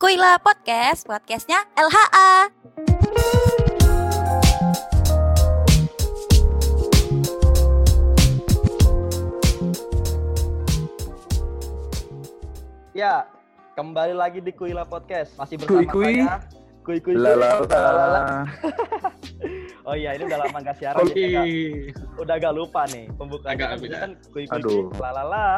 Kuila Podcast, podcastnya LHA. Ya, kembali lagi di Kuila Podcast. Masih bersama Kui-kui. saya Kui Kui. Lala, Oh iya, ini udah lama nggak siaran Oke. ya. Kak. Udah agak lupa nih pembukaan Agak, kan, agak. kan Kui Kui. Aduh. Lalala.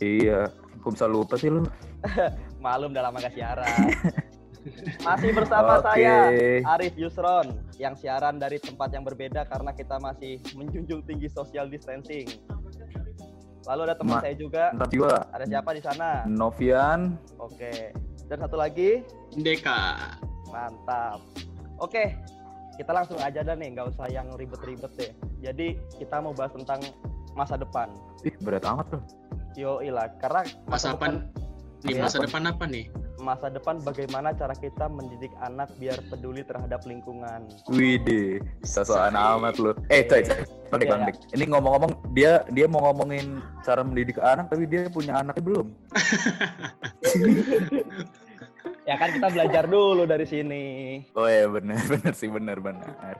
Iya, kok bisa lupa sih lu? Malum udah lama siaran. Masih bersama Oke. saya Arif Yusron yang siaran dari tempat yang berbeda karena kita masih menjunjung tinggi social distancing. Lalu ada teman Ma- saya juga. Juga Ada siapa di sana? Novian. Oke. Dan satu lagi Deka. Mantap. Oke, kita langsung aja dah nih, nggak usah yang ribet-ribet deh. Jadi kita mau bahas tentang masa depan. Ih, berat amat loh. Yo ilah, karena Masa depan, depan nih Iya, masa apa? depan apa nih? masa depan bagaimana cara kita mendidik anak biar peduli terhadap lingkungan. Widih, sosokan amat lu. Eh, coy, coy. Balik, Iya, balik. Ini ngomong-ngomong, dia dia mau ngomongin cara mendidik anak, tapi dia punya anaknya belum. Ya kan kita belajar dulu dari sini. Oh iya, benar, benar sih, benar, benar.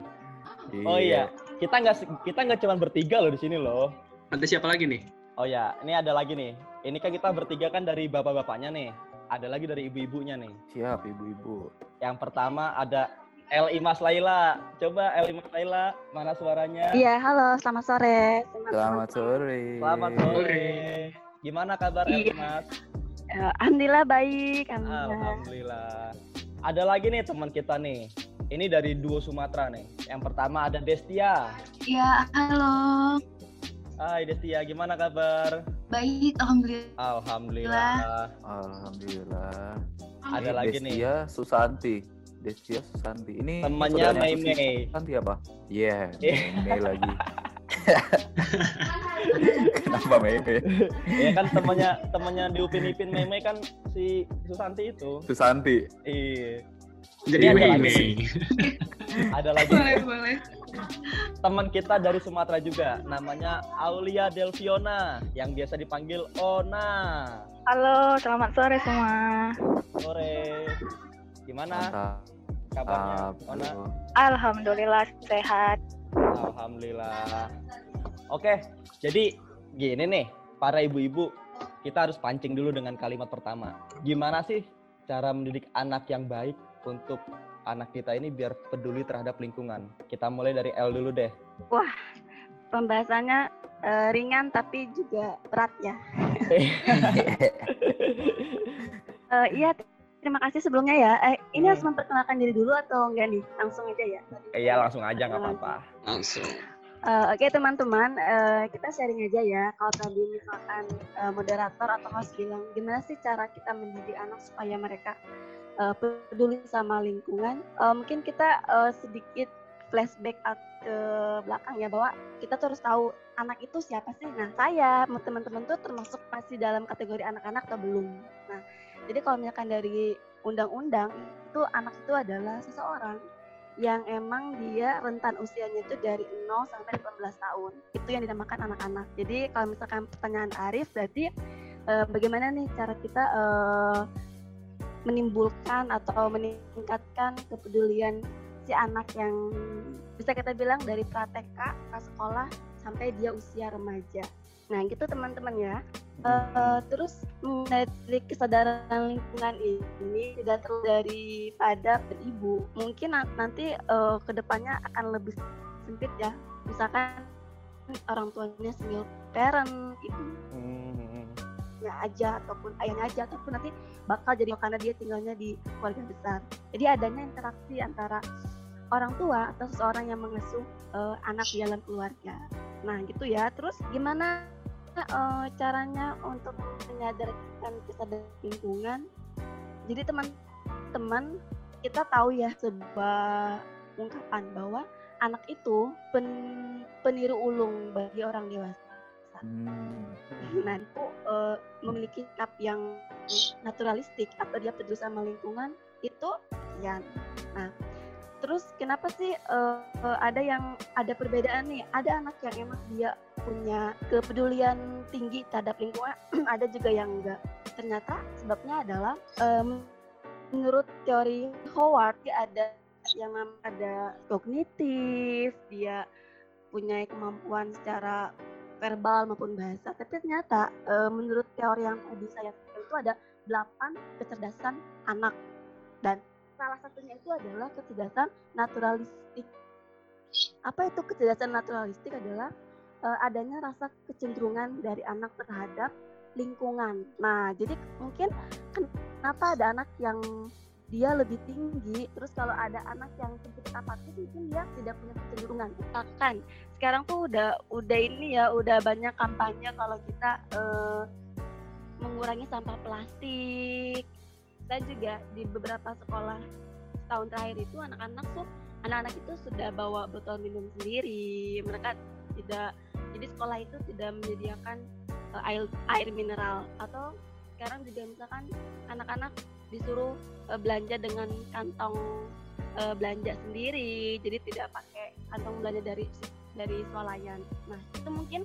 Oh iya, kita nggak kita nggak cuma bertiga loh di sini loh. Ada siapa lagi nih? Oh ya, ini ada lagi nih. Ini kan kita bertiga kan dari bapak-bapaknya nih. Ada lagi dari ibu-ibunya nih. Siap, ibu-ibu. Yang pertama ada El Imas Laila. Coba El Imas Laila, mana suaranya? Iya, halo, selamat sore. Selamat sore. Selamat sore. Gimana kabar Iya. Imas? Eh, Alhamdulillah baik. Alhamdulillah. Alhamdulillah. Ada lagi nih teman kita nih. Ini dari duo Sumatera nih. Yang pertama ada Destia. Ya, halo. Hai Destia, gimana kabar? Baik, alhamdulillah. Alhamdulillah. Alhamdulillah. Ada Ini lagi nih. Destia Susanti. Destia Susanti. Ini Temannya Mei Mei. Susanti apa? Iya, Iya. Mei lagi. Kenapa Mei Mei? Ya kan temannya temannya di Upin Ipin Meme kan si Susanti itu. Susanti. Iya. Jadi Ini ada Mei lagi. Mei. Ada lagi Boleh, boleh. Teman kita dari Sumatera juga namanya Aulia Delviona yang biasa dipanggil Ona. Halo, selamat sore semua. Sore. Gimana Mantap. kabarnya Ona? Alhamdulillah sehat. Alhamdulillah. Oke, jadi gini nih, para ibu-ibu, kita harus pancing dulu dengan kalimat pertama. Gimana sih cara mendidik anak yang baik untuk anak kita ini biar peduli terhadap lingkungan? Kita mulai dari L dulu deh. Pembahasannya eh, ringan tapi juga berat ya. Eh, iya, terima kasih sebelumnya ya. Eh, ini Hmm. harus memperkenalkan diri dulu atau enggak nih? Langsung aja ya. Iya, langsung aja nggak apa-apa. Langsung. Eh, Oke teman-teman, eh, kita sharing aja ya. Kalau tadi misalkan eh, moderator atau host bilang, gimana sih cara kita mendidik anak supaya mereka eh, peduli sama lingkungan? Eh, mungkin kita eh, sedikit flashback ke belakang ya bahwa kita tuh harus tahu anak itu siapa sih. Nah saya, teman-teman tuh termasuk masih dalam kategori anak-anak atau belum. Nah jadi kalau misalkan dari undang-undang itu anak itu adalah seseorang yang emang dia rentan usianya itu dari 0 sampai 18 tahun. Itu yang dinamakan anak-anak. Jadi kalau misalkan pertanyaan Arif berarti eh, bagaimana nih cara kita eh, menimbulkan atau meningkatkan kepedulian si anak yang bisa kita bilang dari pra-TK ke sekolah sampai dia usia remaja. Nah gitu teman-teman ya. Eh, terus dari kesadaran lingkungan ini tidak terlalu daripada ibu mungkin na- nanti eh, ke depannya akan lebih sempit ya misalkan orang tuanya single parent Hmm. Ibunya aja ataupun ayahnya aja ataupun nanti bakal jadi karena dia tinggalnya di keluarga besar. Jadi adanya interaksi antara orang tua atau seseorang yang mengasuh eh, anak di dalam keluarga. Nah gitu ya. Terus gimana eh, caranya untuk menyadarkan kesadaran lingkungan? Jadi teman-teman kita tahu ya sebuah ungkapan bahwa anak itu pen- peniru ulung bagi orang dewasa Hmm. Nah, itu eh, memiliki sikap yang naturalistik atau dia peduli sama lingkungan itu sekian. Nah, terus kenapa sih eh, ada yang ada perbedaan nih? Ada anak yang emang dia punya kepedulian tinggi terhadap lingkungan, ada juga yang enggak. Ternyata sebabnya adalah em, menurut teori Howard dia ada yang ada kognitif, dia punya kemampuan secara verbal maupun bahasa. Tapi ternyata eh, menurut teori yang tadi saya itu ada delapan kecerdasan anak dan salah satunya itu adalah kecerdasan naturalistik. Apa itu kecerdasan naturalistik adalah eh, adanya rasa kecenderungan dari anak terhadap lingkungan. Nah, jadi mungkin kenapa ada anak yang dia lebih tinggi, terus kalau ada anak yang sedikit apatis mungkin dia tidak punya kecenderungan. Misalkan sekarang tuh udah udah ini ya, udah banyak kampanye kalau kita eh, mengurangi sampah plastik. Dan juga di beberapa sekolah tahun terakhir itu anak-anak tuh anak-anak itu sudah bawa botol minum sendiri. Mereka tidak jadi sekolah itu tidak menyediakan eh, air air mineral atau sekarang juga misalkan anak-anak disuruh eh, belanja dengan kantong eh, belanja sendiri. Jadi tidak pakai kantong belanja dari dari swalayan. Nah itu mungkin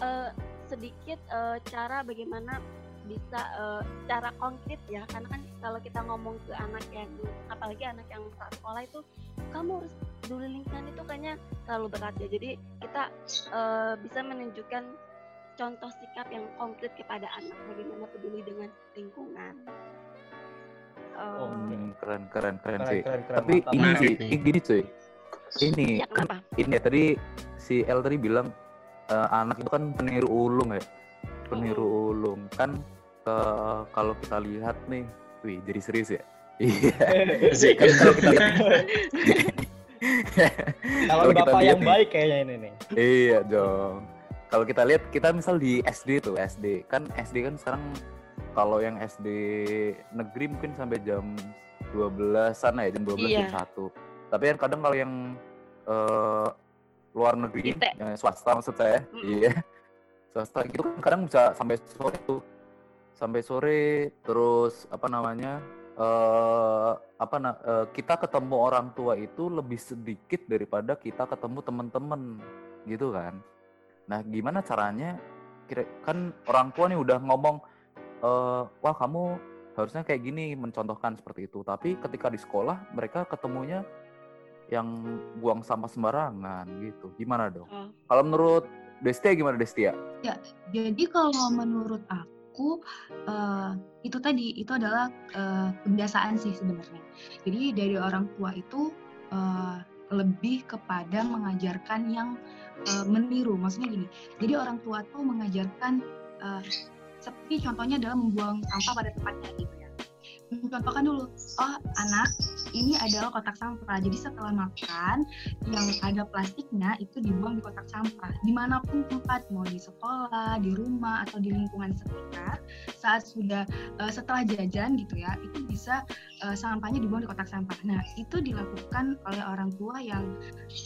eh, sedikit eh, cara bagaimana bisa eh, cara konkret ya. Karena kan kalau kita ngomong ke anak yang apalagi anak yang saat sekolah itu kamu harus peduli lingkungan itu kayaknya terlalu berat ya. Jadi kita eh, bisa menunjukkan contoh sikap yang konkret kepada anak bagaimana peduli dengan lingkungan. Eh, Oh, Hmm, keren keren keren Keren, sih. keren, keren. Tapi Mantap. ini sih, ini gini cuy. Ini ya kan kenapa? ini ya tadi si El tadi bilang eh, anak itu kan peniru ulung ya. Peniru ulung kan eh, kalau kita lihat nih, wih jadi serius ya. Iya. Kan kalau kita lihat, Kalau bapak lihat yang nih. baik kayaknya ini nih. iya dong. Kalau kita lihat kita misal di SD tuh SD kan SD kan sekarang kalau yang SD negeri mungkin sampai jam 12-an ya jam 12 jam Iya. 1. Tapi kan kadang kalau yang eh, luar negeri Ite. yang swasta maksud saya, Mm-mm. iya. Swasta itu kan kadang bisa sampai sore tuh. Sampai sore terus apa namanya? eh apa na- eh, kita ketemu orang tua itu lebih sedikit daripada kita ketemu teman-teman gitu kan. Nah, gimana caranya? Kira kan orang tua nih udah ngomong, eh, wah kamu harusnya kayak gini, mencontohkan seperti itu. Tapi ketika di sekolah mereka ketemunya yang buang sampah sembarangan gitu. Gimana dong? Oh. Kalau menurut Destia gimana Destia? Jadi kalau menurut aku eh, itu tadi itu adalah eh, kebiasaan sih sebenarnya. Jadi dari orang tua itu eh, lebih kepada mengajarkan yang eh, meniru. Maksudnya gini. Jadi orang tua tuh mengajarkan eh, seperti contohnya adalah membuang sampah pada tempatnya gitu ya. Mencontohkan dulu, oh anak ini adalah kotak sampah. Jadi setelah makan yang ada plastiknya itu dibuang di kotak sampah. Di mana pun tempat mau di sekolah di rumah atau di lingkungan sekitar saat sudah eh, setelah jajan gitu ya itu bisa eh, sampahnya dibuang di kotak sampah. Nah itu dilakukan oleh orang tua yang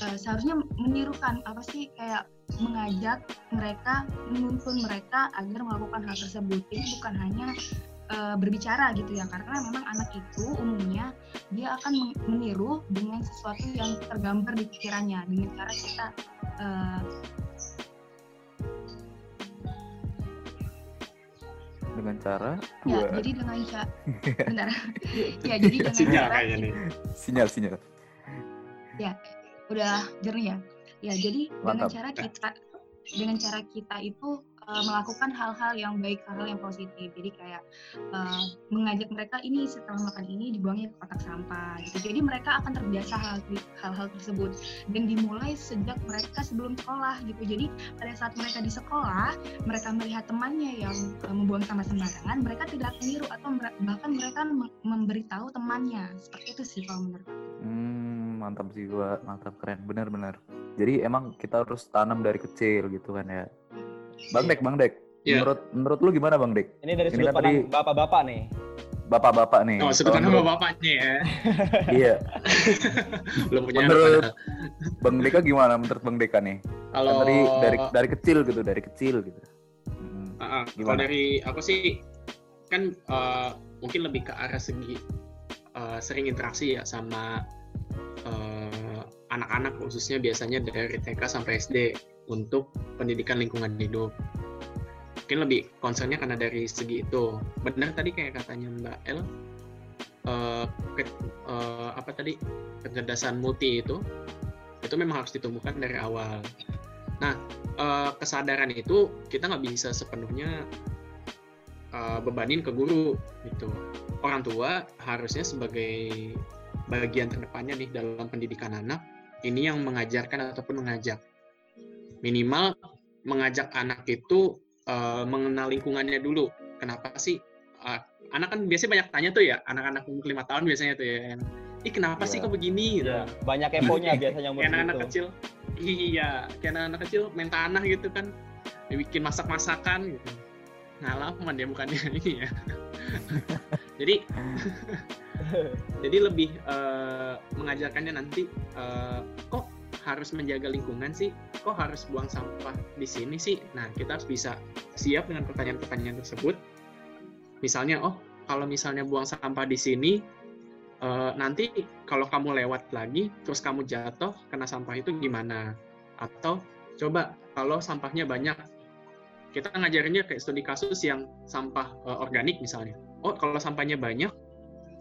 eh, seharusnya menirukan apa sih kayak mengajak mereka menuntun mereka agar melakukan hal tersebut. Ini bukan hanya eh, berbicara gitu ya karena memang anak itu umumnya dia akan meniru dengan sesuatu yang tergambar di pikirannya dengan cara kita eh, Dengan cara ya dua jadi dengan cara benar ya jadi dengan Sinyal cara kayaknya nih. sinyal sinyal. udah jernih ya ya jadi dengan Mantap. cara kita dengan cara kita itu eh, melakukan hal-hal yang baik hal-hal yang positif. Jadi kayak eh, mengajak mereka ini setelah makan ini dibuangnya ke kotak sampah gitu. Jadi mereka akan terbiasa hal hal-hal tersebut. Dan dimulai sejak mereka sebelum sekolah gitu. Jadi pada saat mereka di sekolah mereka melihat temannya yang eh, membuang sampah sembarangan mereka tidak meniru atau bahkan mereka mem- memberitahu temannya. Seperti itu sih kalau menurut. Hmm, mantap sih gua, mantap keren, benar-benar. Jadi emang kita harus tanam dari kecil gitu kan ya. Bang Dek, Bang Dek. Iya. Menurut menurut lu gimana Bang Dek? Ini dari sudut kan pandang tadi- bapak-bapak nih. Bapak-bapak nih. Oh, sebutkan nama bapaknya ya. Iya. Belum punya anak Menurut padahal. Bang Deka gimana menurut Bang Deka nih? Kan Kalau tadi dari dari kecil gitu, dari kecil gitu. Hmm. Ah. kalau Gimana? dari aku sih kan eh, mungkin lebih ke arah segi eh, sering interaksi ya sama eh, anak-anak khususnya biasanya dari TK sampai SD. Untuk pendidikan lingkungan hidup. Mungkin lebih concernnya karena dari segi itu. Benar tadi kayak katanya Mbak El, uh, uh, apa tadi kecerdasan multi itu itu memang harus ditumbuhkan dari awal. Nah, uh, kesadaran itu kita nggak bisa sepenuhnya uh, bebanin ke guru gitu. Orang tua harusnya sebagai bagian terdepannya nih dalam pendidikan anak ini yang mengajarkan ataupun mengajak minimal mengajak anak itu uh, mengenal lingkungannya dulu. Kenapa sih uh, anak kan biasanya banyak tanya tuh ya anak-anak umur lima tahun biasanya tuh ya yang ih kenapa yeah. sih kok begini? Gitu. Yeah. banyak keponya biasanya umur anak-anak kecil. Iya kayak anak-anak kecil main tanah gitu kan. Bikin masak-masakan gitu. Ngalaman ya bukannya ini ya jadi jadi lebih uh, mengajarkannya nanti uh, kok harus menjaga lingkungan sih kok harus buang sampah di sini sih? Nah kita harus bisa siap dengan pertanyaan-pertanyaan tersebut. Misalnya oh kalau misalnya buang sampah di sini uh, nanti kalau kamu lewat lagi terus kamu jatuh kena sampah itu gimana? Atau coba kalau sampahnya banyak kita ngajarinnya kayak studi kasus yang sampah uh, organik misalnya. Oh kalau sampahnya banyak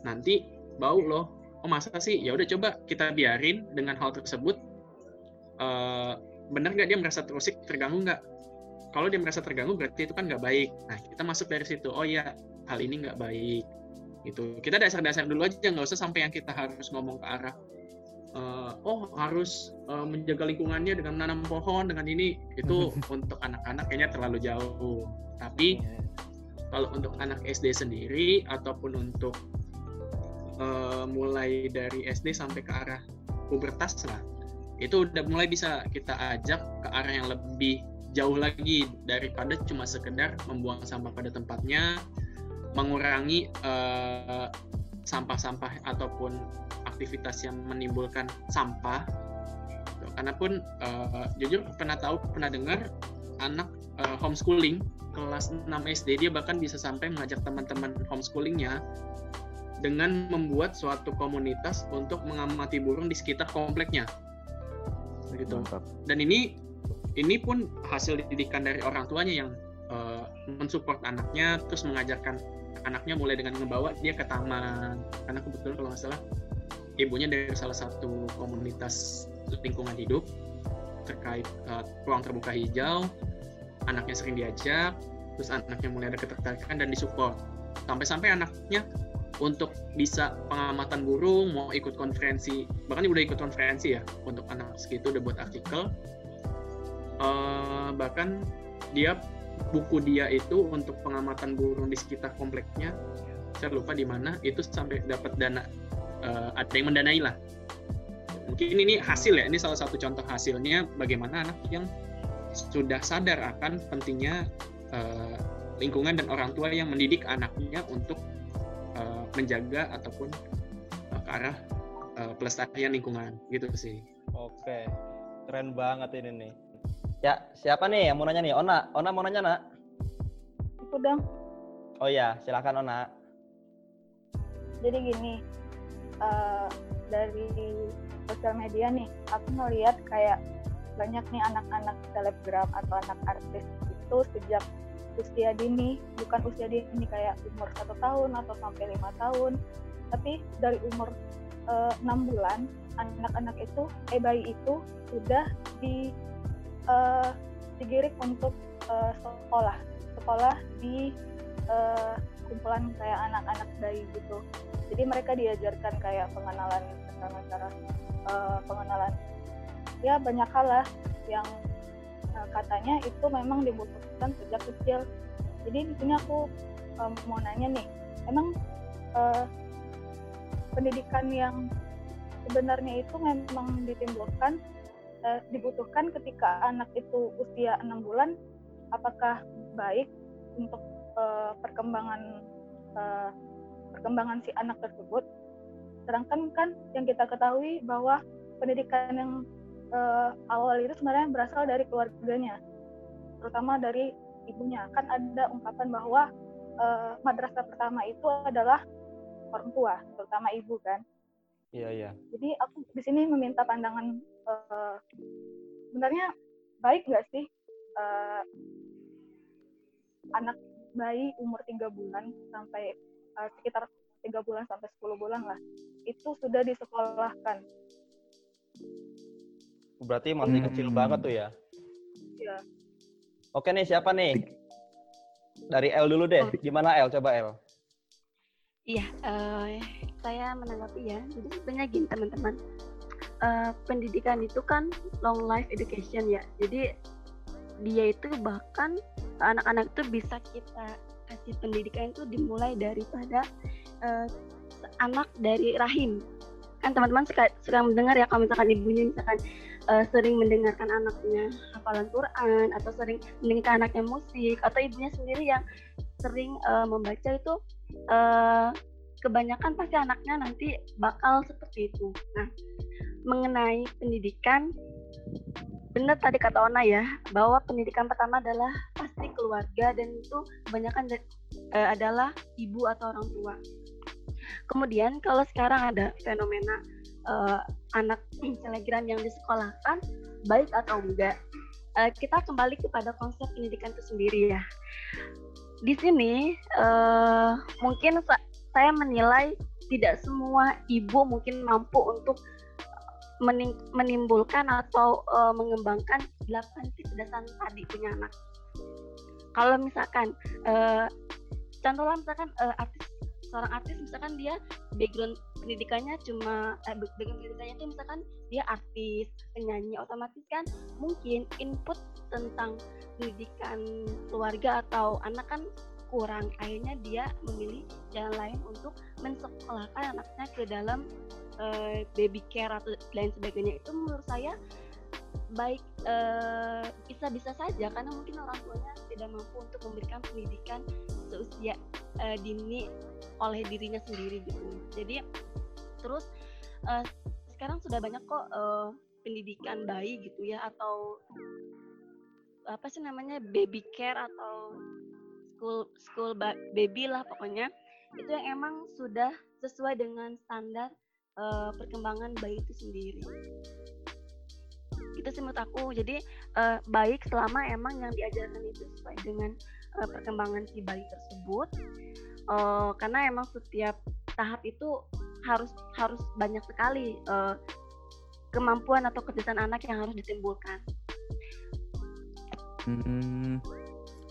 nanti bau loh. Oh masa sih? Ya udah coba kita biarin dengan hal tersebut uh, benar nggak dia merasa terusik terganggu nggak? Kalau dia merasa terganggu berarti itu kan nggak baik. Nah kita masuk dari situ. Oh ya hal ini nggak baik. Itu kita dasar-dasar dulu aja nggak usah sampai yang kita harus ngomong ke arah uh, oh harus uh, menjaga lingkungannya dengan menanam pohon dengan ini. Itu untuk anak-anak kayaknya terlalu jauh. Tapi iya. kalau untuk anak SD sendiri ataupun untuk uh, mulai dari SD sampai ke arah pubertas lah itu udah mulai bisa kita ajak ke arah yang lebih jauh lagi daripada cuma sekedar membuang sampah pada tempatnya mengurangi sampah sampah-sampah ataupun aktivitas yang menimbulkan sampah karena pun uh, jujur pernah tahu pernah dengar anak uh, homeschooling kelas 6 SD dia bahkan bisa sampai mengajak teman-teman homeschoolingnya dengan membuat suatu komunitas untuk mengamati burung di sekitar kompleknya. Begitu. Dan ini ini pun hasil didikan dari orang tuanya yang uh, mensupport anaknya terus mengajarkan anaknya mulai dengan membawa dia ke taman. Karena kebetulan kalau nggak salah ibunya dari salah satu komunitas lingkungan hidup terkait uh, ruang terbuka hijau. Anaknya sering diajak terus anaknya mulai ada ketertarikan dan disupport. Sampai-sampai anaknya untuk bisa pengamatan burung mau ikut konferensi bahkan udah ikut konferensi ya untuk anak segitu udah buat artikel. Uh, bahkan dia buku dia itu untuk pengamatan burung di sekitar kompleknya saya lupa di mana itu sampai dapat dana uh, ada yang mendanai lah. Mungkin ini hasil ya ini salah satu contoh hasilnya bagaimana anak yang sudah sadar akan pentingnya uh, lingkungan dan orang tua yang mendidik anaknya untuk menjaga ataupun uh, ke arah uh, pelestarian lingkungan gitu sih. Oke, keren banget ini nih. Ya, siapa nih yang mau nanya nih? Ona, Ona mau nanya nak? Aku dong. Oh ya, silakan Ona. Jadi gini, uh, dari sosial media nih, aku ngeliat kayak banyak nih anak-anak selebgram atau anak artis itu sejak usia dini bukan usia dini kayak umur satu tahun atau sampai lima tahun tapi dari umur eh, enam bulan anak-anak itu eh bayi itu sudah di uh, digiring untuk uh, sekolah sekolah di uh, kumpulan kayak anak-anak bayi gitu. Jadi mereka diajarkan kayak pengenalan cara-cara uh, pengenalan. Ya banyak hal lah yang Nah, katanya itu memang dibutuhkan sejak kecil. Jadi di sini aku um, mau nanya nih, emang uh, pendidikan yang sebenarnya itu memang ditimbulkan uh, dibutuhkan ketika anak itu usia enam bulan, apakah baik untuk uh, perkembangan uh, perkembangan si anak tersebut? Sedangkan kan yang kita ketahui bahwa pendidikan yang uh, awal itu sebenarnya berasal dari keluarganya, terutama dari ibunya. Kan ada ungkapan bahwa uh, madrasah pertama itu adalah orang tua, terutama ibu kan. Iya iya. Jadi aku di sini meminta pandangan uh, sebenarnya baik nggak sih eh, anak bayi umur tiga bulan sampai eh, sekitar tiga bulan sampai 10 bulan lah itu sudah disekolahkan Berarti masih Hmm. kecil banget tuh ya. ya Oke nih, siapa nih? Dari L dulu deh. Gimana L? Coba L. Iya, eh, saya menanggapi ya. Jadi sebenarnya gini teman-teman, Eh, pendidikan itu kan long life education ya. Jadi dia itu bahkan anak-anak itu bisa kita kasih pendidikan itu dimulai daripada eh, anak dari rahim. Kan teman-teman suka, suka mendengar ya kalau misalkan ibunya misalkan eh, sering mendengarkan anaknya hafalan Quran atau sering mendengarkan anaknya musik atau ibunya sendiri yang sering eh, membaca itu eh, kebanyakan pasti anaknya nanti bakal seperti itu. Nah, mengenai pendidikan, benar tadi kata Ona ya, bahwa pendidikan pertama adalah pasti keluarga dan itu kebanyakan eh, adalah ibu atau orang tua. Kemudian kalau sekarang ada fenomena eh, anak selegram yang disekolahkan, baik atau enggak, eh, kita kembali kepada konsep pendidikan itu sendiri ya. Di sini eh, mungkin sa- saya menilai tidak semua ibu mungkin mampu untuk menimbulkan atau eh, mengembangkan delapan kecerdasan tadi punya anak. Kalau misalkan eh, contohnya misalkan eh, artis seorang artis misalkan dia background pendidikannya cuma eh, background pendidikannya itu misalkan dia artis penyanyi otomatis kan mungkin input tentang pendidikan keluarga atau anak kan kurang. Akhirnya dia memilih jalan lain untuk mensekolahkan anaknya ke dalam eh, baby care atau lain sebagainya. Itu menurut saya baik eh, bisa-bisa saja karena mungkin orang tuanya tidak mampu untuk memberikan pendidikan seusia eh, dini oleh dirinya sendiri gitu. Jadi terus eh, sekarang sudah banyak kok eh, pendidikan bayi gitu ya atau apa sih namanya baby care atau school school ba- baby lah pokoknya itu yang emang sudah sesuai dengan standar eh, perkembangan bayi itu sendiri. Itu sih menurut aku. Jadi eh, baik selama emang yang diajarkan itu sesuai dengan eh, perkembangan si bayi tersebut. Eh, karena emang setiap tahap itu harus harus banyak sekali eh, kemampuan atau kecerdasan anak yang harus ditimbulkan. Hmm,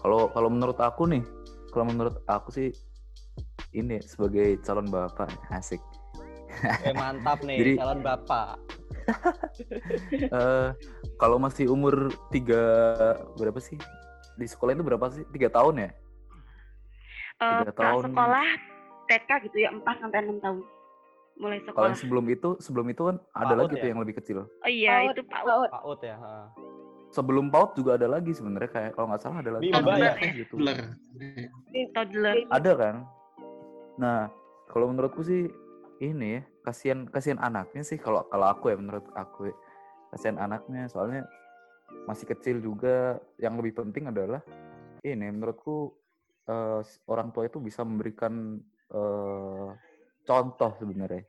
kalau kalau menurut aku nih, kalau menurut aku sih ini sebagai calon bapak asik. Eh, mantap nih, Jadi- calon bapak. Eh, kalau masih umur tiga berapa sih di sekolah itu berapa sih tiga tahun ya? Eh, Tiga tahun. sekolah TK gitu ya 4 sampai 6 tahun mulai Kalau sekolah. yang sebelum itu sebelum itu kan ada PAUD lagi tuh ya? yang lebih kecil. Oh iya PAUD, itu Pak PAUD. PAUD ya. ha. Sebelum PAUD juga ada lagi sebenarnya kayak kalau nggak salah ada lagi. Bimba ya? apa gitu. Toddler. Ada kan? Nah, kalau menurutku sih ini ya, kasihan kasihan anaknya sih kalau kalau aku ya menurut aku ya. kasihan anaknya soalnya masih kecil juga yang lebih penting adalah ini menurutku eh, orang tua itu bisa memberikan eh, contoh sebenarnya.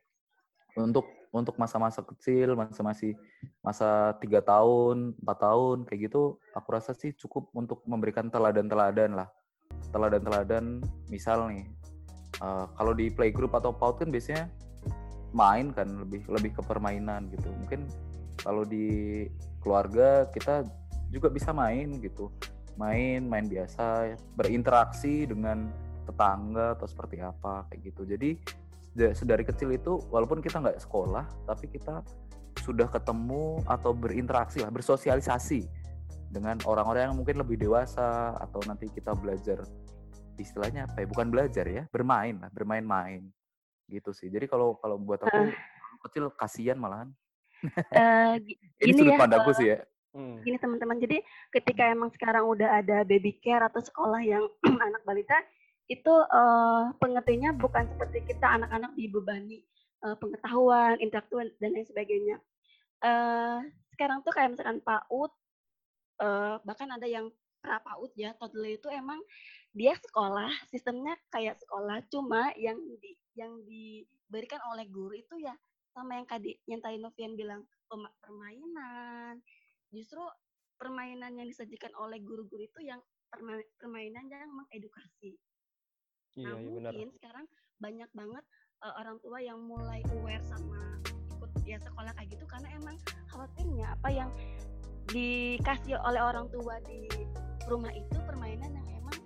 Untuk untuk masa-masa kecil masa masih masa tiga tahun empat tahun kayak gitu aku rasa sih cukup untuk memberikan teladan-teladan lah. Teladan-teladan misal nih eh, kalau di playgroup atau PAUD kan biasanya main kan lebih lebih ke permainan gitu. Mungkin kalau di keluarga kita juga bisa main gitu main main biasa berinteraksi dengan tetangga atau seperti apa kayak gitu. Jadi da- sedari kecil itu walaupun kita nggak sekolah tapi kita sudah ketemu atau berinteraksi lah bersosialisasi dengan orang-orang yang mungkin lebih dewasa atau nanti kita belajar istilahnya apa ya bukan belajar ya bermain lah bermain-main gitu sih. Jadi kalau kalau buat aku kecil kasihan malahan. Eh, gi- ini sudut ya, pandangku sih ya Hmm. gini teman-teman. Jadi ketika emang sekarang udah ada baby care atau sekolah yang anak balita itu eh, pengertiannya bukan seperti kita anak-anak dibebani eh, pengetahuan, interaktuan dan lain sebagainya. Eh, sekarang tuh kayak misalkan PAUD eh, bahkan ada yang PAUD ya, toddler itu emang dia sekolah, sistemnya kayak sekolah, cuma yang di yang diberikan oleh guru itu ya sama yang tadi yang tadi Novian bilang permainan justru permainan yang disajikan oleh guru-guru itu yang perma- permainan yang mengedukasi. Iya, nah iya benar. mungkin sekarang banyak banget uh, orang tua yang mulai aware sama ikut ya sekolah kayak gitu karena emang khawatirnya apa yang dikasih oleh orang tua di rumah itu permainan yang emang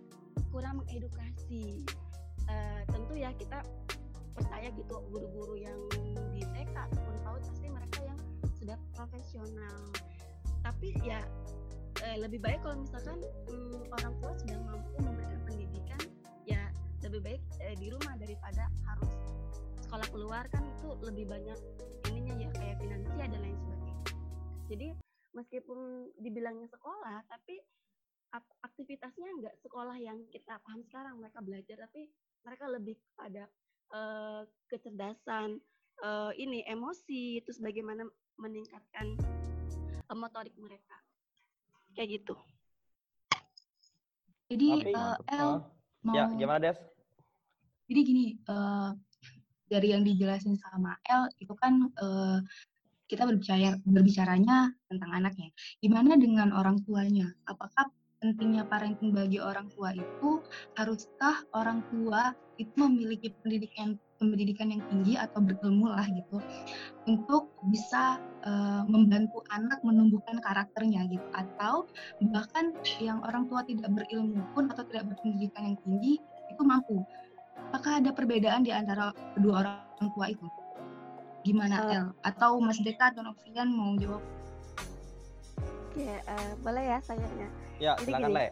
kurang mengedukasi. Uh, tentu ya kita percaya gitu guru-guru yang di TK ataupun PAUD pasti mereka yang sudah profesional. Tapi ya eh, lebih baik kalau misalkan mm, orang tua sudah mampu memberikan pendidikan ya lebih baik eh, di rumah daripada harus sekolah keluar kan itu lebih banyak ininya ya kayak finansial dan lain sebagainya. Jadi meskipun dibilangnya sekolah tapi ap- aktivitasnya nggak sekolah yang kita paham sekarang mereka belajar tapi mereka lebih pada eh, kecerdasan eh, ini emosi terus bagaimana meningkatkan motorik mereka kayak gitu. Jadi Tapi, eh, El ah, mau ya gimana Des? jadi gini eh, dari yang dijelasin sama El itu kan eh, kita berbicara berbicaranya tentang anaknya. Gimana dengan orang tuanya? Apakah pentingnya parenting bagi orang tua itu haruskah orang tua itu memiliki pendidikan pendidikan yang tinggi atau berilmu lah gitu untuk bisa eh, membantu anak menumbuhkan karakternya gitu atau bahkan yang orang tua tidak berilmu pun atau tidak berpendidikan yang tinggi itu mampu apakah ada perbedaan di antara kedua orang tua itu gimana Eh. El atau Mas Deka atau Novian mau jawab Ya, eh, boleh ya sayanya. Ya Jadi silakan. Le.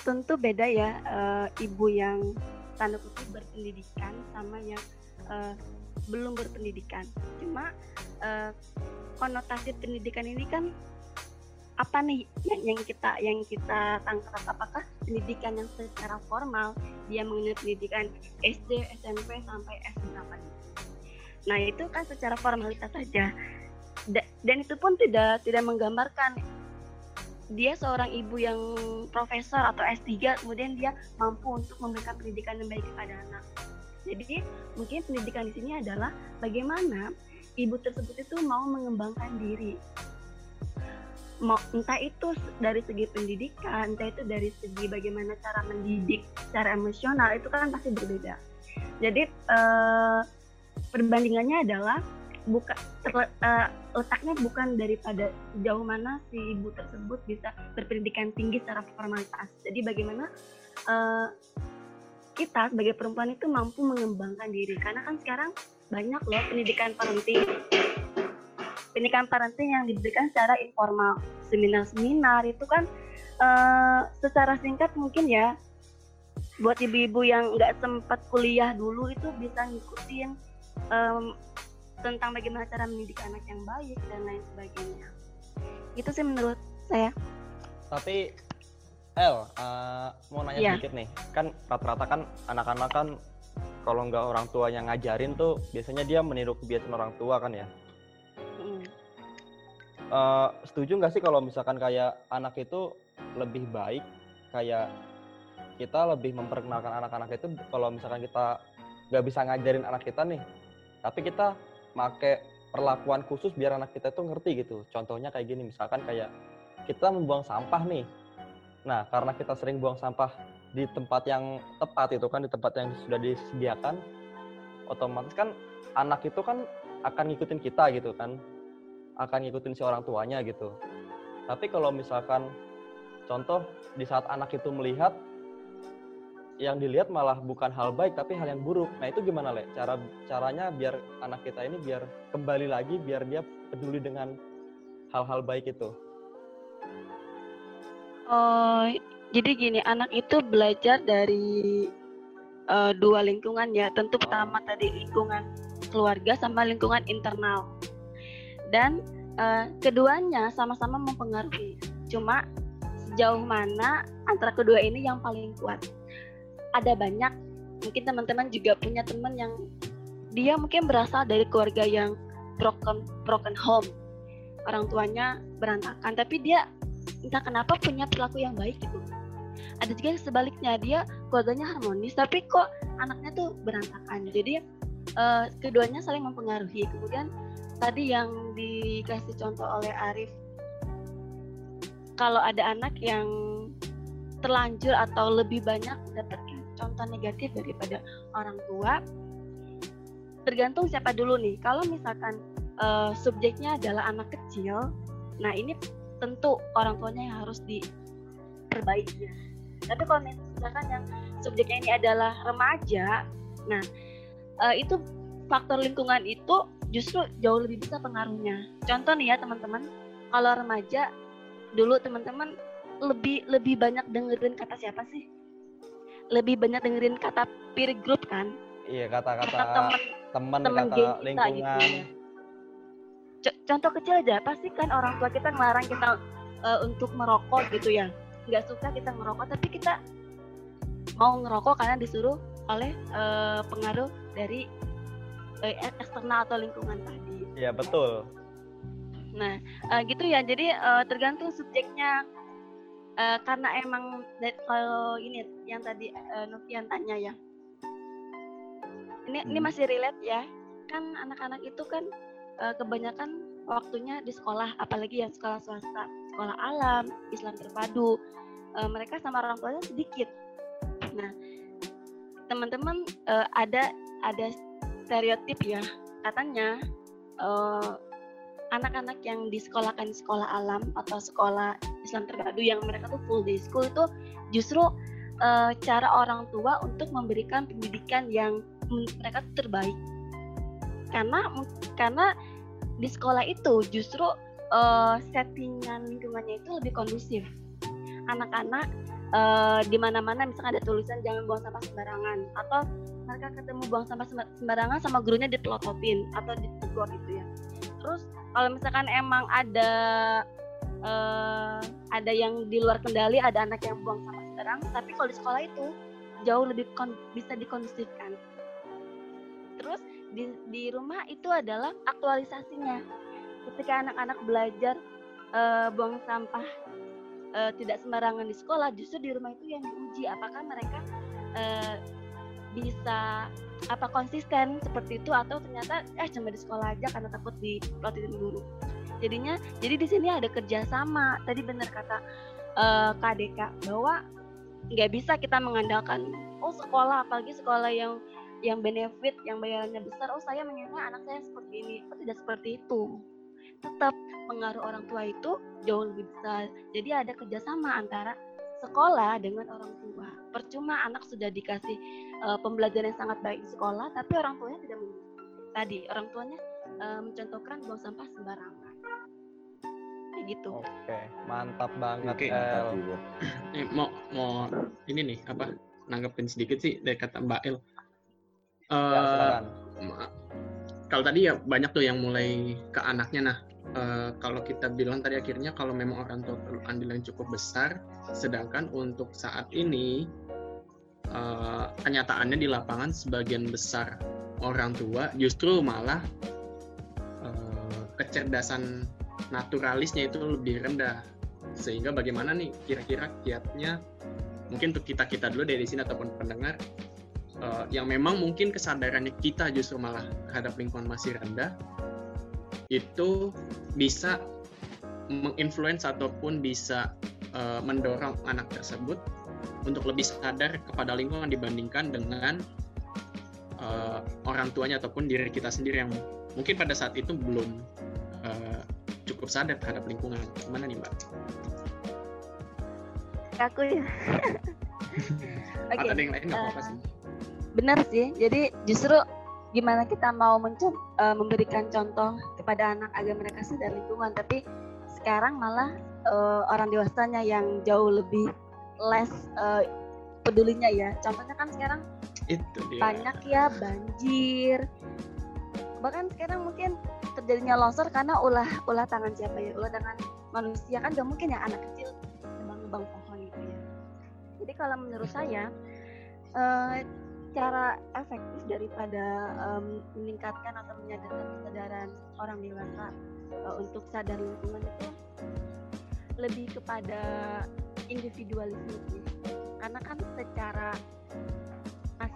tentu beda ya eh, ibu yang tanda kutip berpendidikan sama yang eh, belum berpendidikan. Cuma eh, konotasi pendidikan ini kan apa nih yang, yang kita yang kita tangkap apakah pendidikan yang secara formal dia mengenai pendidikan SD, SMP sampai S? Nah itu kan secara formalitas saja Da- dan itu pun tidak tidak menggambarkan dia seorang ibu yang profesor atau S3 kemudian dia mampu untuk memberikan pendidikan yang baik kepada anak. Jadi mungkin pendidikan di sini adalah bagaimana ibu tersebut itu mau mengembangkan diri. Mau entah itu dari segi pendidikan, entah itu dari segi bagaimana cara mendidik secara emosional itu kan pasti berbeda. Jadi eh, perbandingannya adalah buka terle- eh, letaknya bukan daripada sejauh mana si ibu tersebut bisa berpendidikan tinggi secara formalitas. Jadi bagaimana eh, kita sebagai perempuan itu mampu mengembangkan diri. Karena kan sekarang banyak loh pendidikan parenting. Pendidikan parenting yang diberikan secara informal. Seminar-seminar itu kan eh, secara singkat mungkin ya buat ibu-ibu yang nggak sempat kuliah dulu itu bisa ngikutin em, tentang bagaimana cara mendidik anak yang baik dan lain sebagainya. Itu sih menurut saya. Tapi El, eh, mau nanya Iya. sedikit nih. Kan rata-rata kan anak-anak kan kalau nggak orang tua yang ngajarin tuh biasanya dia meniru kebiasaan orang tua kan ya. Mm. Eh, setuju nggak sih kalau misalkan kayak anak itu lebih baik kayak kita lebih memperkenalkan anak-anak itu kalau misalkan kita nggak bisa ngajarin anak kita nih, tapi kita make perlakuan khusus biar anak kita tuh ngerti gitu. Contohnya kayak gini, misalkan kayak kita membuang sampah nih. Nah, karena kita sering buang sampah di tempat yang tepat itu kan, di tempat yang sudah disediakan, otomatis kan anak itu kan akan ngikutin kita gitu kan, akan ngikutin si orang tuanya gitu. Tapi kalau misalkan contoh di saat anak itu melihat yang dilihat malah bukan hal baik tapi hal yang buruk. Nah itu gimana le? Cara caranya biar anak kita ini biar kembali lagi biar dia peduli dengan hal-hal baik itu. Oh, jadi gini, anak itu belajar dari eh, dua lingkungan ya. Tentu pertama tadi lingkungan keluarga sama lingkungan internal. Dan eh, keduanya sama-sama mempengaruhi. Cuma sejauh mana antara kedua ini yang paling kuat. Ada banyak, mungkin teman-teman juga punya teman yang dia mungkin berasal dari keluarga yang broken broken home. Orang tuanya berantakan, tapi dia entah kenapa punya perilaku yang baik gitu. Ada juga yang sebaliknya dia keluarganya harmonis tapi kok anaknya tuh berantakan. Jadi eh, keduanya saling mempengaruhi. Kemudian tadi yang dikasih contoh oleh Arif kalau ada anak yang terlanjur atau lebih banyak dapat contoh negatif daripada orang tua tergantung siapa dulu nih. Kalau misalkan uh, subjeknya adalah anak kecil nah ini tentu orang tuanya yang harus diperbaiki. Tapi kalau misalkan yang subjeknya ini adalah remaja nah uh, itu faktor lingkungan itu justru jauh lebih besar pengaruhnya. Contoh nih ya teman-teman kalau remaja dulu teman-teman lebih lebih banyak dengerin kata siapa sih? Lebih banyak dengerin kata peer group kan? Iya kata-kata teman teman kata geng kita lingkungan. gitu ya. C- contoh kecil aja pasti kan orang tua kita ngelarang kita uh, untuk merokok gitu ya nggak suka kita ngerokok tapi kita mau ngerokok karena disuruh oleh uh, pengaruh dari uh, eksternal atau lingkungan tadi Iya betul. nah uh, gitu ya jadi uh, tergantung subjeknya Uh, karena emang kalau ini yang tadi uh, Novian tanya ya. Ini ini Hmm. masih relate ya. Kan anak-anak itu kan uh, kebanyakan waktunya di sekolah apalagi yang sekolah swasta sekolah alam Islam terpadu. Uh, mereka sama orang tuanya sedikit. Nah teman-teman uh, ada ada stereotip ya katanya uh, anak-anak yang disekolahkan di sekolah alam atau sekolah Islam terpadu yang mereka tuh full day school itu justru uh, cara orang tua untuk memberikan pendidikan yang mereka tuh terbaik. Karena karena di sekolah itu justru uh, settingan lingkungannya itu lebih kondusif. Anak-anak uh, di mana-mana misalnya ada tulisan jangan buang sampah sembarangan atau mereka ketemu buang sampah sembarangan sama gurunya dipelototin atau ditegur gitu ya. Terus kalau misalkan emang ada uh, ada yang di luar kendali ada anak yang buang sampah sembarangan tapi kalau di sekolah itu jauh lebih bisa dikondusifkan terus di, di rumah itu adalah aktualisasinya. Ketika anak-anak belajar uh, buang sampah uh, tidak sembarangan di sekolah justru di rumah itu yang diuji apakah mereka uh, bisa apa konsisten seperti itu atau ternyata eh cuma di sekolah aja karena takut dipelototin guru jadinya jadi di sini ada kerjasama tadi benar kata uh, Kak Deka bahwa nggak bisa kita mengandalkan oh sekolah apalagi sekolah yang yang benefit yang bayarannya besar oh saya menginginkan anak saya seperti ini oh, tidak seperti itu tetap pengaruh orang tua itu jauh lebih besar jadi ada kerjasama antara sekolah dengan orang tua. Percuma anak sudah dikasih uh, pembelajaran yang sangat baik di sekolah, tapi orang tuanya tidak. Tadi orang tuanya uh, mencontohkan buang sampah sembarangan. Kayak gitu. Oke, mantap banget Oke. El. Eh, mau mau ini nih apa nanggepin sedikit sih dari kata Mbak El. Ya, Eh, silakan. ma- kalau tadi ya banyak tuh yang mulai ke anaknya. Nah, eh, kalau kita bilang tadi akhirnya kalau memang orang tua perlu andil yang cukup besar, sedangkan untuk saat ini eh, kenyataannya di lapangan sebagian besar orang tua justru malah eh, kecerdasan naturalisnya itu lebih rendah. Sehingga bagaimana nih kira-kira kiatnya mungkin untuk kita kita dulu dari sini ataupun pendengar eh, yang memang mungkin kesadarannya kita justru malah terhadap lingkungan masih rendah itu bisa menginfluence ataupun bisa eh, mendorong anak tersebut untuk lebih sadar kepada lingkungan dibandingkan dengan eh, orang tuanya ataupun diri kita sendiri yang mungkin pada saat itu belum cukup sadar terhadap lingkungan. Gimana nih Mbak? Aku ya. Atau ada yang lain nggak apa-apa eh, sih. Benar sih. Jadi justru gimana kita mau menco- eh, memberikan contoh kepada anak agar mereka sadar lingkungan, tapi sekarang malah eh, orang dewasanya yang jauh lebih less eh, pedulinya ya. Contohnya kan sekarang Itu dia. banyak ya banjir. Bahkan sekarang mungkin terjadinya longsor karena ulah ulah tangan siapa ya? Ulah tangan manusia kan gak mungkin ya anak kecil nebang-nebang pohon gitu ya. Jadi kalau menurut saya eh, cara efektif daripada em, meningkatkan atau menyadarkan kesadaran orang dewasa eh, untuk sadar lingkungan itu lebih kepada individualisme. Karena kan secara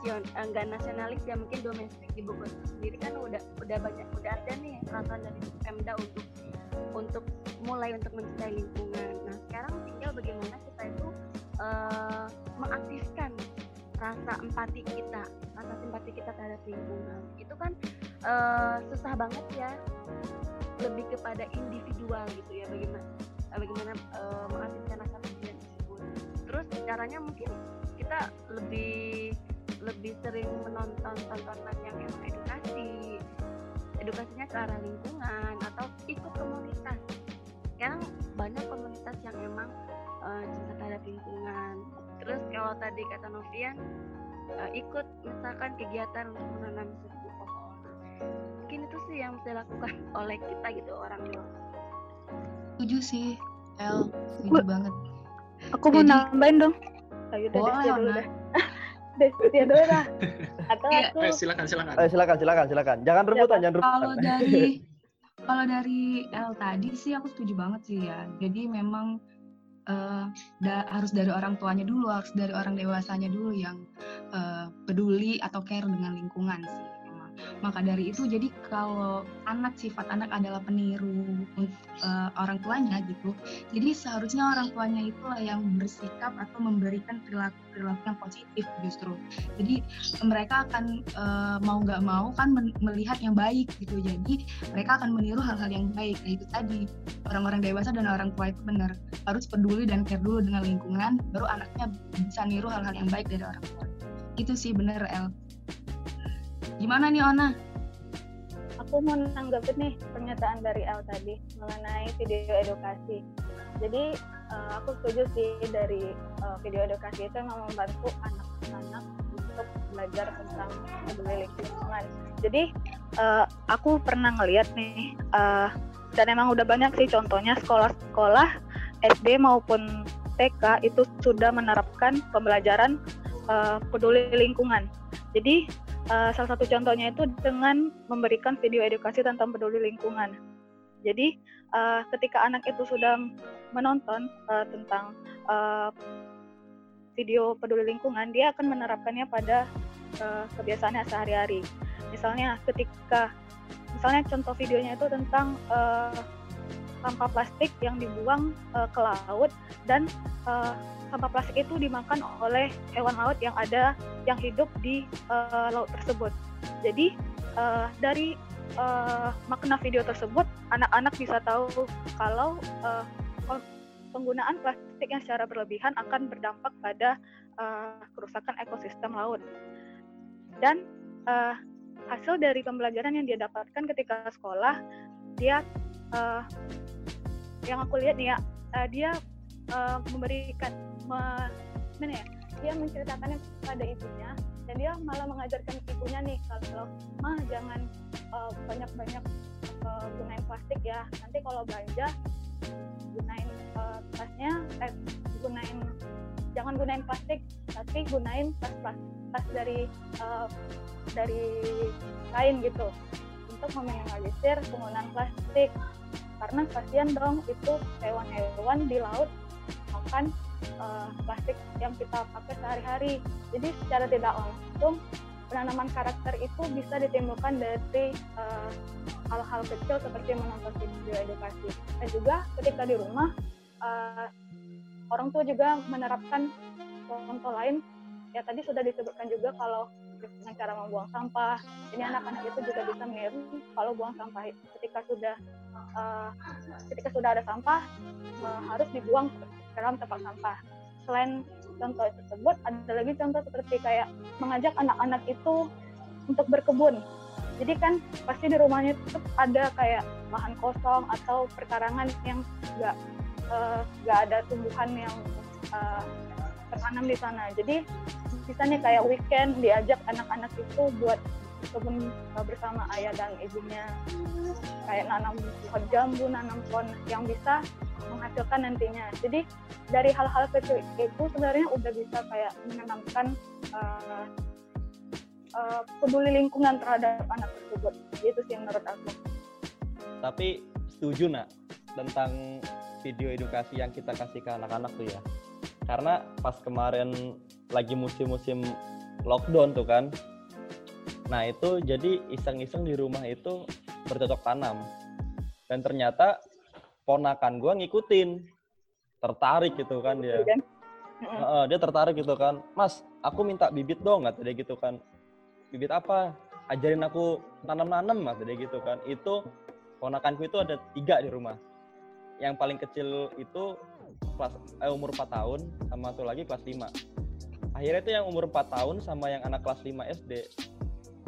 nasion eh, enggak nasionalis ya mungkin domestik di Bogor sendiri kan udah udah banyak udah ada nih peraturan dari Pemda untuk untuk mulai untuk mencintai lingkungan. Nah sekarang tinggal bagaimana kita itu uh, mengaktifkan rasa empati kita, rasa simpati kita terhadap lingkungan. Itu kan uh, susah banget ya, lebih kepada individual gitu ya bagaimana bagaimana uh, mengaktifkan rasa peduli tersebut. Terus caranya mungkin kita lebih lebih sering menonton tontonan yang emang edukasi. Edukasinya ke arah lingkungan atau ikut komunitas. Sekarang banyak komunitas yang emang uh, cinta terhadap lingkungan. Terus kalau tadi kata Novian uh, ikut misalkan kegiatan untuk menanam seribu pohon. Mungkin itu sih yang bisa dilakukan oleh kita gitu orang tua. Setuju sih El. Setuju banget. Aku mau nambahin dong. Ayo boleh dulu dah Destia dulu dah atau Iya. aku Eh, silakan silakan. Eh, silakan, silakan, silakan. Jangan rebutan, jangan rebutan. kalau dari kalau dari El tadi sih aku setuju banget sih ya jadi memang eh, da- harus dari orang tuanya dulu harus dari orang dewasanya dulu yang eh, peduli atau care dengan lingkungan sih maka dari itu jadi kalau anak sifat anak adalah peniru eh, orang tuanya gitu jadi seharusnya orang tuanya itulah yang bersikap atau memberikan perilaku perilaku yang positif justru. Jadi mereka akan eh, mau nggak mau kan melihat yang baik gitu jadi mereka akan meniru hal-hal yang baik. Nah itu tadi orang-orang dewasa dan orang tua itu benar harus peduli dan care dulu dengan lingkungan baru anaknya bisa niru hal-hal yang baik dari orang tua. Itu sih bener El gimana nih Ona aku mau nanggapin nih pernyataan dari El tadi mengenai video edukasi. Jadi eh, aku setuju sih dari eh, video edukasi itu memang membantu anak-anak untuk belajar tentang peduli lingkungan. Jadi eh, aku pernah ngeliat nih eh, dan emang udah banyak sih contohnya sekolah-sekolah SD maupun TK itu sudah menerapkan pembelajaran eh, peduli lingkungan. Jadi Uh, salah satu contohnya itu dengan memberikan video edukasi tentang peduli lingkungan. Jadi uh, ketika anak itu sudah menonton uh, tentang uh, video peduli lingkungan, dia akan menerapkannya pada uh, kebiasaannya sehari-hari. Misalnya ketika, misalnya contoh videonya itu tentang uh, sampah plastik yang dibuang uh, ke laut dan uh, sampah plastik itu dimakan oleh hewan laut yang ada yang hidup di uh, laut tersebut. Jadi uh, dari uh, makna video tersebut, anak-anak bisa tahu kalau uh, penggunaan plastik yang secara berlebihan akan berdampak pada uh, kerusakan ekosistem laut. Dan uh, hasil dari pembelajaran yang dia dapatkan ketika sekolah, dia uh, yang aku lihat nih ya, uh, dia uh, memberikan me, mana ya dia menceritakannya kepada ibunya dan dia malah mengajarkan ibunya nih kalau mah jangan uh, banyak-banyak uh, gunain plastik ya. Nanti kalau belanja gunain uh, tasnya eh gunain jangan gunain plastik tapi gunain tas tas, tas dari uh, dari kain gitu untuk meminimalisir penggunaan plastik karena kasihan dong itu hewan-hewan di laut makan uh, plastik yang kita pakai sehari-hari. Jadi secara tidak langsung penanaman karakter itu bisa ditimbulkan dari uh, hal-hal kecil seperti menonton video edukasi. Dan juga ketika di rumah uh, orang tua juga menerapkan contoh lain. Ya tadi sudah disebutkan juga kalau dengan cara membuang sampah. Ini anak-anak itu juga bisa meniru kalau buang sampah ketika sudah uh, ketika sudah ada sampah uh, harus dibuang ke dalam tempat sampah. Selain contoh tersebut, ada lagi contoh seperti kayak mengajak anak-anak itu untuk berkebun. Jadi kan pasti di rumahnya itu ada kayak lahan kosong atau perkarangan yang nggak nggak uh, ada tumbuhan yang tertanam di sana. Jadi bisa nih kayak weekend diajak anak-anak itu buat kebun bersama ayah dan ibunya kayak nanam pohon jambu, nanam pohon yang bisa menghasilkan nantinya. Jadi dari hal-hal kecil itu sebenarnya udah bisa kayak menanamkan uh, uh, peduli lingkungan terhadap anak tersebut. Itu sih menurut aku. Tapi setuju nak tentang video edukasi yang kita kasih ke anak-anak tuh ya. Karena pas kemarin lagi musim-musim lockdown tuh kan. Nah itu jadi iseng-iseng di rumah itu bercocok tanam. Dan ternyata ponakan gue ngikutin. Tertarik gitu kan dia. Kan? Heeh, dia tertarik gitu kan. Mas, aku minta bibit dong, kata dia gitu kan. Bibit apa? Ajarin aku tanam-nanam, kata dia gitu kan. Itu ponakanku itu ada tiga di rumah. Yang paling kecil itu kelas eh, umur 4 tahun, sama satu lagi kelas 5. Akhirnya itu yang umur 4 tahun sama yang anak kelas 5 SD.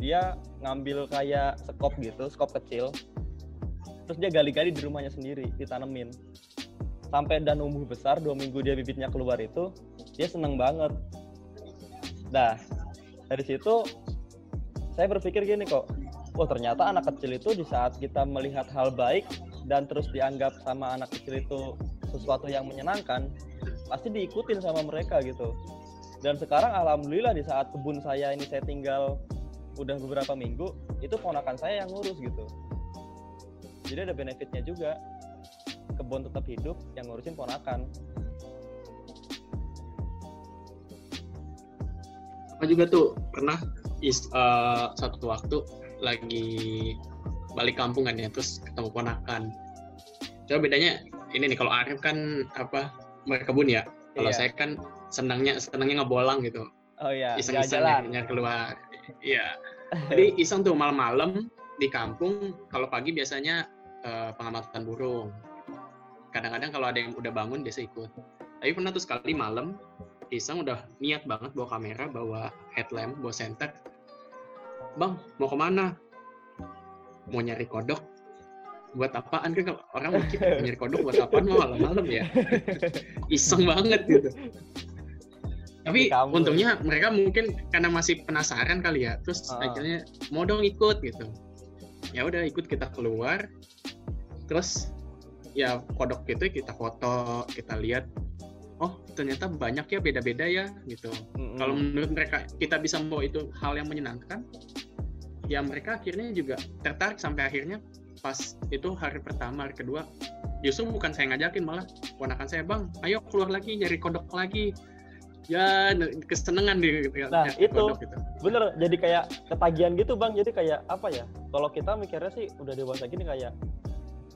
Dia ngambil kayak skop gitu, skop kecil. Terus dia gali-gali di rumahnya sendiri, ditanemin sampai dan umur besar dua minggu dia bibitnya keluar itu dia seneng banget nah dari situ saya berpikir gini kok oh ternyata anak kecil itu di saat kita melihat hal baik dan terus dianggap sama anak kecil itu sesuatu yang menyenangkan pasti diikutin sama mereka gitu. Dan sekarang alhamdulillah di saat kebun saya ini saya tinggal udah beberapa minggu itu ponakan saya yang ngurus gitu. Jadi ada benefitnya juga. Kebun tetap hidup yang ngurusin ponakan. Apa juga tuh pernah is, eh, satu waktu lagi balik kampung kan ya, terus ketemu ponakan. Coba bedanya ini nih kalau Arif kan apa berkebun ya. Kalau Iya. saya kan senangnya senangnya ngebolang gitu. oh ya Iseng-iseng nyari keluar. Iya. Jadi iseng tuh malam-malam di kampung kalau pagi biasanya eh, pengamatan burung. Kadang-kadang kalau ada yang udah bangun biasa ikut. Tapi pernah tuh sekali malam iseng udah niat banget bawa kamera, bawa headlamp, bawa senter. Bang, mau ke mana? Mau nyari kodok. Buat apaan kan kalau orang mikir mau nyari kodok buat apaan mau malam-malam ya. Iseng banget gitu. Tapi untungnya mereka mungkin karena masih penasaran kali ya. Terus Ah. akhirnya mau dong ikut gitu. Ya udah ikut kita keluar. Terus ya kodok itu kita foto, kita lihat. Oh ternyata banyak ya beda-beda ya gitu. Mm-mm. Kalau menurut mereka kita bisa membawa itu hal yang menyenangkan, ya mereka akhirnya juga tertarik sampai akhirnya pas itu hari pertama, hari kedua, justru bukan saya ngajakin malah ponakan saya bang, ayo keluar lagi nyari kodok lagi. Ya kesenangan di Nah, nyari itu. kodok gitu. bener jadi kayak ketagihan gitu bang jadi kayak apa ya kalau kita mikirnya sih udah dewasa gini kayak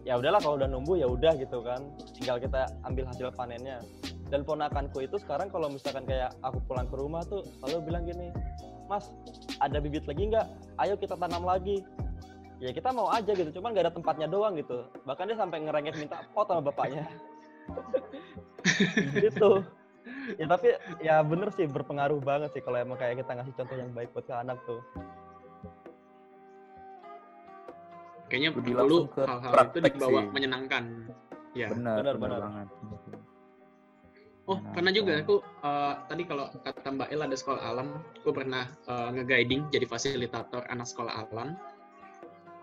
ya udahlah kalau udah numbuh ya udah gitu kan tinggal kita ambil hasil panennya dan ponakanku itu sekarang kalau misalkan kayak aku pulang ke rumah tuh selalu bilang gini mas ada bibit lagi nggak ayo kita tanam lagi ya kita mau aja gitu cuman nggak ada tempatnya doang gitu bahkan dia sampai ngerengek minta pot sama bapaknya gitu ya tapi ya bener sih berpengaruh banget sih kalau emang kayak kita ngasih contoh yang baik buat ke anak tuh Kayaknya Lebih perlu hal-hal itu dibawa sih. menyenangkan. Ya. benar benar, benar benar. banget Oh, Menyenangkan. pernah juga aku eh, tadi kalau kata Mbak El ada sekolah alam, aku pernah eh, nge-guiding jadi fasilitator anak sekolah alam.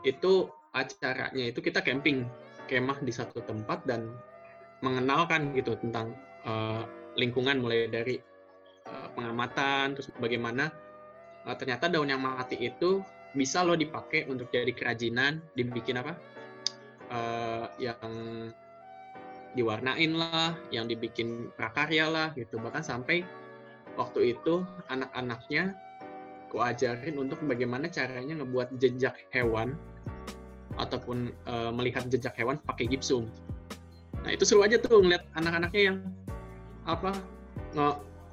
Itu acaranya itu kita camping, kemah di satu tempat dan mengenalkan gitu tentang eh, lingkungan mulai dari eh, pengamatan terus bagaimana eh, ternyata daun yang mati itu bisa loh dipakai untuk jadi kerajinan, dibikin apa? Eh, yang diwarnain lah, yang dibikin prakarya lah gitu. Bahkan sampai waktu itu anak-anaknya ku ajarin untuk bagaimana caranya ngebuat jejak hewan ataupun eh, melihat jejak hewan pakai gipsum. Nah itu seru aja tuh ngeliat anak-anaknya yang apa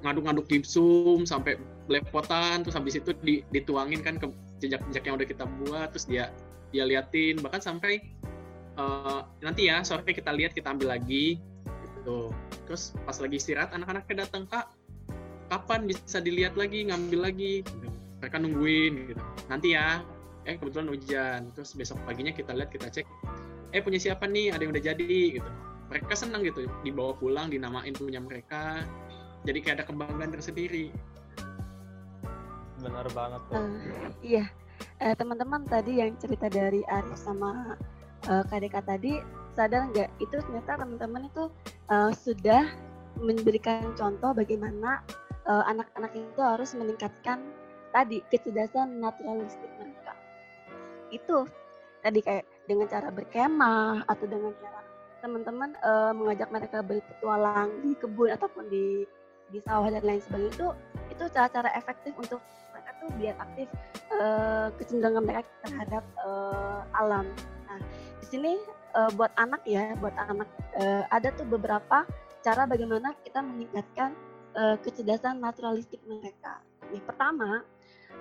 ngaduk-ngaduk gipsum sampai belepotan terus habis itu di- dituangin kan ke jejak-jejak yang udah kita buat terus dia dia liatin bahkan sampai eh, nanti ya sore kita lihat kita ambil lagi. Gitu. Terus pas lagi istirahat anak-anaknya datang kak kapan bisa dilihat lagi ngambil lagi? Gitu. mereka nungguin gitu. Nanti ya. Eh kebetulan hujan. Terus besok paginya kita lihat kita cek eh punya siapa nih? Ada yang udah jadi gitu. Mereka senang gitu. Dibawa pulang dinamain punya mereka. Jadi kayak ada kebanggaan tersendiri. Benar banget tuh Eh, iya, Eh, teman-teman tadi yang cerita dari Arif sama eh, Kak Deka tadi sadar nggak itu ternyata teman-teman itu eh, sudah memberikan contoh bagaimana eh, anak-anak itu harus meningkatkan tadi kecerdasan naturalistik mereka. Itu tadi kayak dengan cara berkemah atau dengan cara teman-teman eh, mengajak mereka berpetualang di kebun ataupun di di sawah dan lain sebagainya itu itu cara-cara efektif untuk mereka tuh biar aktif eh, kecenderungan mereka terhadap eh, alam. Nah, sini eh, buat anak ya, buat anak eh, ada tuh beberapa cara bagaimana kita meningkatkan eh, kecerdasan naturalistik mereka. Pertama,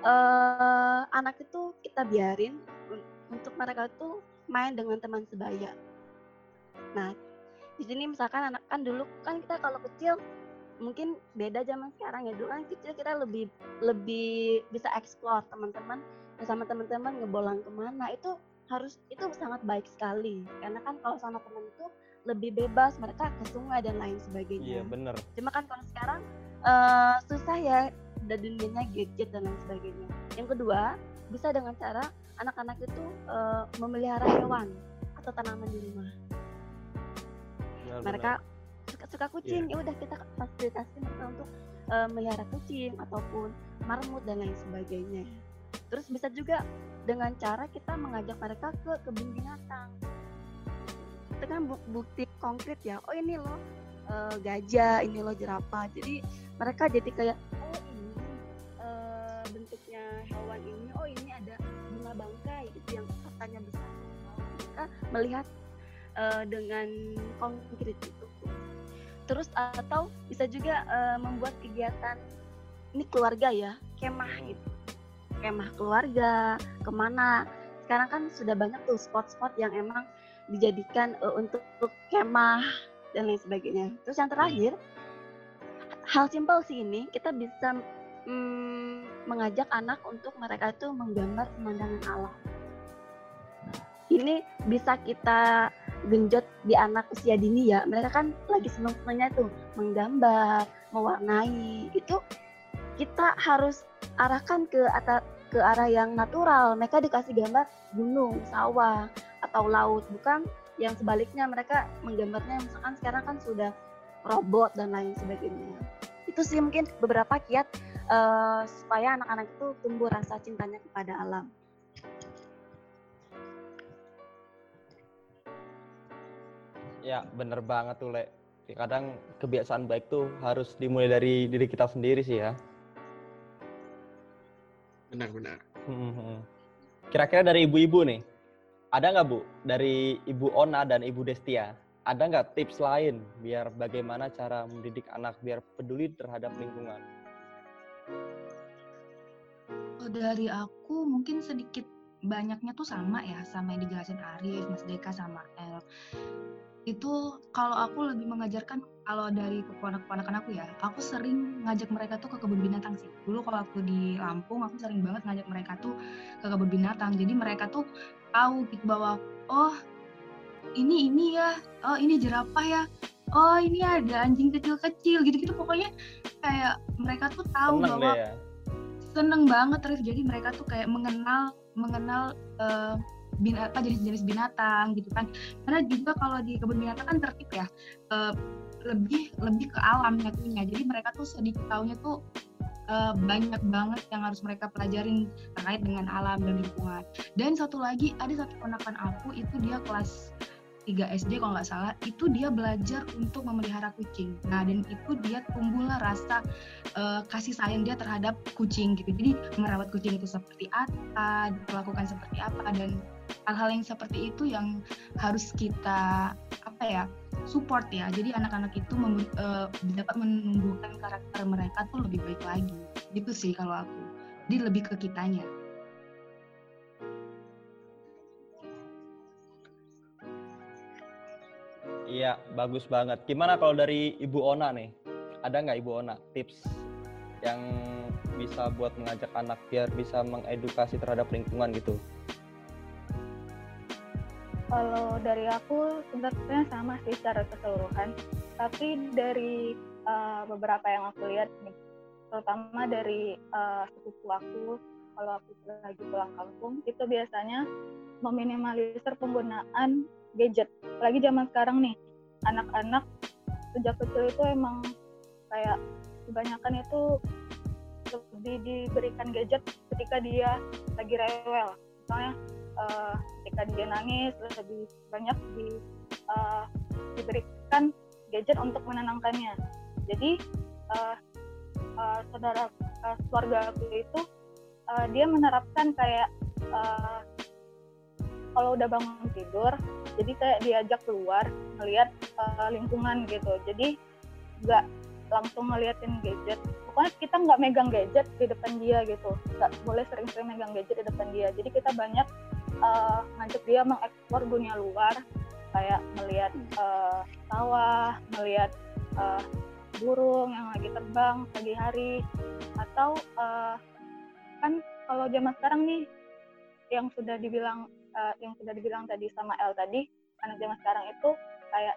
eh, anak itu kita biarin un- untuk mereka tuh main dengan teman sebaya. Nah, di sini misalkan anak kan dulu kan kita kalau kecil mungkin beda zaman sekarang ya dulu kan kecil kita lebih lebih bisa explore teman-teman sama teman-teman ngebolang ke mana itu harus itu sangat baik sekali. Karena kan kalau sama teman itu lebih bebas mereka ke sungai dan lain sebagainya. Iya bener. cuma kan kalau sekarang eh, susah ya dan dunianya gadget dan lain sebagainya. Yang kedua bisa dengan cara anak-anak itu eh, memelihara hewan atau tanaman di rumah. Bener, mereka suka suka kucing ya udah kita fasilitasi mereka untuk eh, melihara kucing ataupun marmut dan lain sebagainya. Terus bisa juga dengan cara kita mengajak mereka ke kebun binatang. Itu kan bu- bukti konkret ya oh ini loh eh, gajah ini loh jerapah. Jadi mereka jadi kayak oh ini eh, bentuknya hewan ini oh ini ada bunga bangkai itu yang katanya besar. Mereka melihat eh, dengan konkret itu. Terus atau bisa juga eh, membuat kegiatan ini keluarga ya kemah gitu kemah keluarga ke mana. Sekarang kan sudah banyak tuh spot-spot yang emang dijadikan eh, untuk kemah dan lain sebagainya. Terus yang terakhir hal simpel sih ini kita bisa mm, mengajak anak untuk mereka itu menggambar pemandangan alam. Ini bisa kita genjot di anak usia dini ya. Mereka kan lagi seneng senengnya tuh menggambar mewarnai. Itu kita harus arahkan ke atas ke arah yang natural mereka dikasih gambar gunung sawah atau laut bukan yang sebaliknya mereka menggambarnya misalkan sekarang kan sudah robot dan lain sebagainya itu sih mungkin beberapa kiat eh, supaya anak-anak itu tumbuh rasa cintanya kepada alam Ya bener banget tuh Le. Kadang kebiasaan baik tuh harus dimulai dari diri kita sendiri sih ya. Benar-benar. Hmm. Kira-kira dari ibu-ibu nih, ada nggak Bu dari Ibu Ona dan Ibu Destia, ada nggak tips lain biar bagaimana cara mendidik anak biar peduli terhadap lingkungan? Dari aku mungkin sedikit banyaknya tuh sama ya sama yang dijelasin Arif, Mas Deka sama El. Itu kalau aku lebih mengajarkan kalau dari keponak-keponakan aku ya, aku sering ngajak mereka tuh ke kebun binatang sih. Dulu kalau aku di Lampung, aku sering banget ngajak mereka tuh ke kebun binatang. Jadi mereka tuh tahu gitu bahwa oh ini ini ya, oh ini jerapah ya, oh ini ada anjing kecil-kecil gitu-gitu pokoknya kayak mereka tuh tahu Seneng bahwa ya. seneng banget Rif jadi mereka tuh kayak mengenal mengenal eh, bin apa jenis-jenis binatang gitu kan. Karena juga kalau di kebun binatang kan tertib ya eh, lebih lebih ke alam nyatunya jadi mereka tuh sedikit taunya tuh eh, banyak banget yang harus mereka pelajarin terkait dengan alam dan lingkungan. Dan satu lagi ada satu ponakan aku itu dia kelas 3 SD kalau nggak salah itu dia belajar untuk memelihara kucing. Nah dan itu dia tumbuhlah rasa eh, kasih sayang dia terhadap kucing gitu. Jadi merawat kucing itu seperti apa, diperlakukan seperti apa dan hal-hal yang seperti itu yang harus kita apa ya support ya. Jadi anak-anak itu mem- eh, dapat menumbuhkan karakter mereka tuh lebih baik lagi. Gitu sih kalau aku. Jadi lebih ke kitanya. Iya, bagus banget. Gimana kalau dari Ibu Ona nih? Ada nggak Ibu Ona tips yang bisa buat mengajak anak biar bisa mengedukasi terhadap lingkungan gitu? Kalau dari aku sebenarnya sama sih secara keseluruhan, tapi dari uh, beberapa yang aku lihat nih, terutama dari uh, sepupu aku, kalau aku lagi pulang kampung, itu biasanya meminimalisir penggunaan gadget. Lagi zaman sekarang nih, anak-anak sejak kecil itu emang kayak kebanyakan itu lebih diberikan gadget ketika dia lagi rewel. Misalnya uh, ketika dia nangis lebih banyak di, uh, diberikan gadget untuk menenangkannya. Jadi uh, uh, saudara uh, keluarga aku itu uh, dia menerapkan kayak uh, kalau udah bangun tidur jadi kayak diajak keluar melihat uh, lingkungan gitu. Jadi nggak langsung ngeliatin gadget. Pokoknya kita nggak megang gadget di depan dia gitu. Nggak boleh sering-sering megang gadget di depan dia. Jadi kita banyak uh, ngajak dia mengeksplor dunia luar. Kayak melihat uh, sawah melihat uh, burung yang lagi terbang pagi hari. Atau uh, kan kalau zaman sekarang nih yang sudah dibilang uh, yang sudah dibilang tadi sama El tadi anak zaman sekarang itu kayak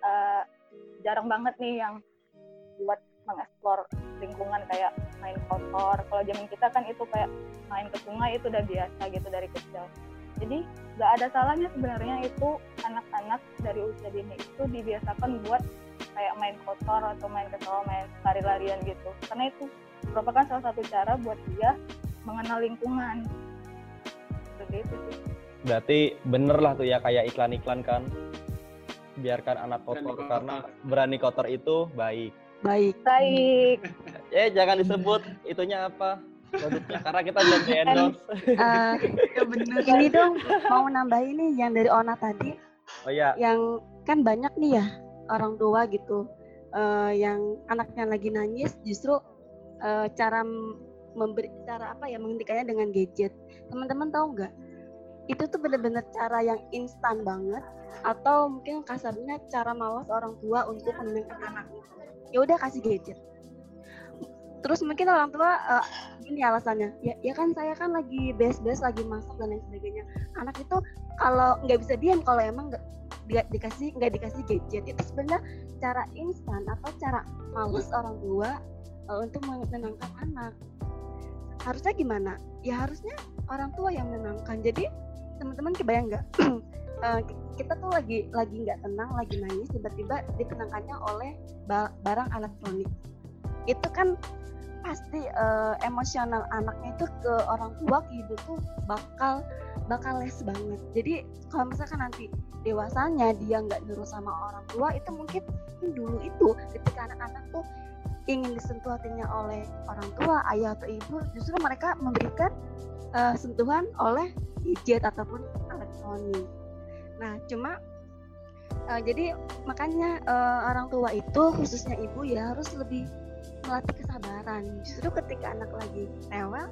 uh, jarang banget nih yang buat mengeksplor lingkungan kayak main kotor. Kalau zaman kita kan itu kayak main ke sungai itu udah biasa gitu dari kecil. Jadi nggak ada salahnya sebenarnya itu anak-anak dari usia dini itu dibiasakan buat kayak main kotor atau main ke sawah, main lari-larian gitu. Karena itu merupakan salah satu cara buat dia mengenal lingkungan. Seperti itu sih. Berarti bener lah tuh ya kayak iklan-iklan kan. Biarkan anak kotor, Berani kotor. karena berani kotor itu baik. Baik. Baik. Eh jangan disebut itunya apa produknya karena kita belum di endorse. Eh, Ya bener. ini dong mau nambah ini yang dari Ona tadi Oh iya, yang kan banyak nih ya orang tua gitu eh, yang anaknya lagi nangis justru eh, cara memberi cara apa ya menghentikannya dengan gadget teman-teman tahu nggak itu tuh bener-bener cara yang instan banget atau mungkin kasarnya cara malas orang tua untuk menenangkan anaknya ya udah kasih gadget. Terus mungkin orang tua eh, ini alasannya. Ya ya kan saya kan lagi bes-bes lagi masak dan lain sebagainya. Anak itu kalau nggak bisa diam kalau emang nggak di- dikasih nggak dikasih gadget itu sebenarnya cara instan atau cara males orang tua eh, untuk menenangkan anak. Harusnya gimana? Ya harusnya orang tua yang menenangkan. Jadi teman-teman kebayang nggak? Eh, kita tuh lagi lagi nggak tenang lagi nangis tiba-tiba ditenangkannya oleh ba- barang elektronik. Itu kan pasti eh, emosional anaknya itu ke orang tua ke ibu tuh bakal bakal les banget. Jadi kalau misalkan nanti dewasanya dia nggak nurut sama orang tua itu mungkin dulu itu ketika anak-anak tuh ingin disentuh hatinya oleh orang tua ayah atau ibu justru mereka memberikan eh, sentuhan oleh gadget ataupun elektronik. Nah cuma eh, jadi makanya eh, orang tua itu khususnya ibu ya harus lebih melatih kesabaran. Justru ketika anak lagi rewel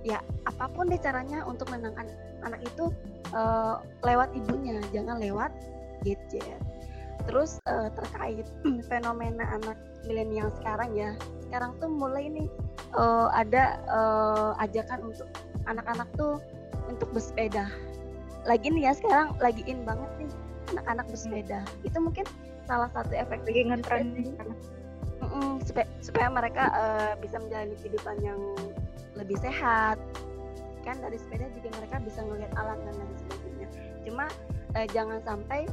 ya apa pun deh caranya untuk menenangkan anak itu eh, lewat ibunya jangan lewat gadget. Terus eh, terkait fenomena anak milenial sekarang ya sekarang tuh mulai nih eh, ada eh, ajakan untuk anak-anak tuh untuk bersepeda. Lagi nih ya sekarang lagi in banget nih anak-anak bersepeda. Itu mungkin salah satu efek Lagi ngetren Mm-mm, supaya, supaya mereka eh, bisa menjalani kehidupan yang lebih sehat. Kan dari sepeda juga mereka bisa melihat alam dan lain sebagainya. Cuma eh, jangan sampai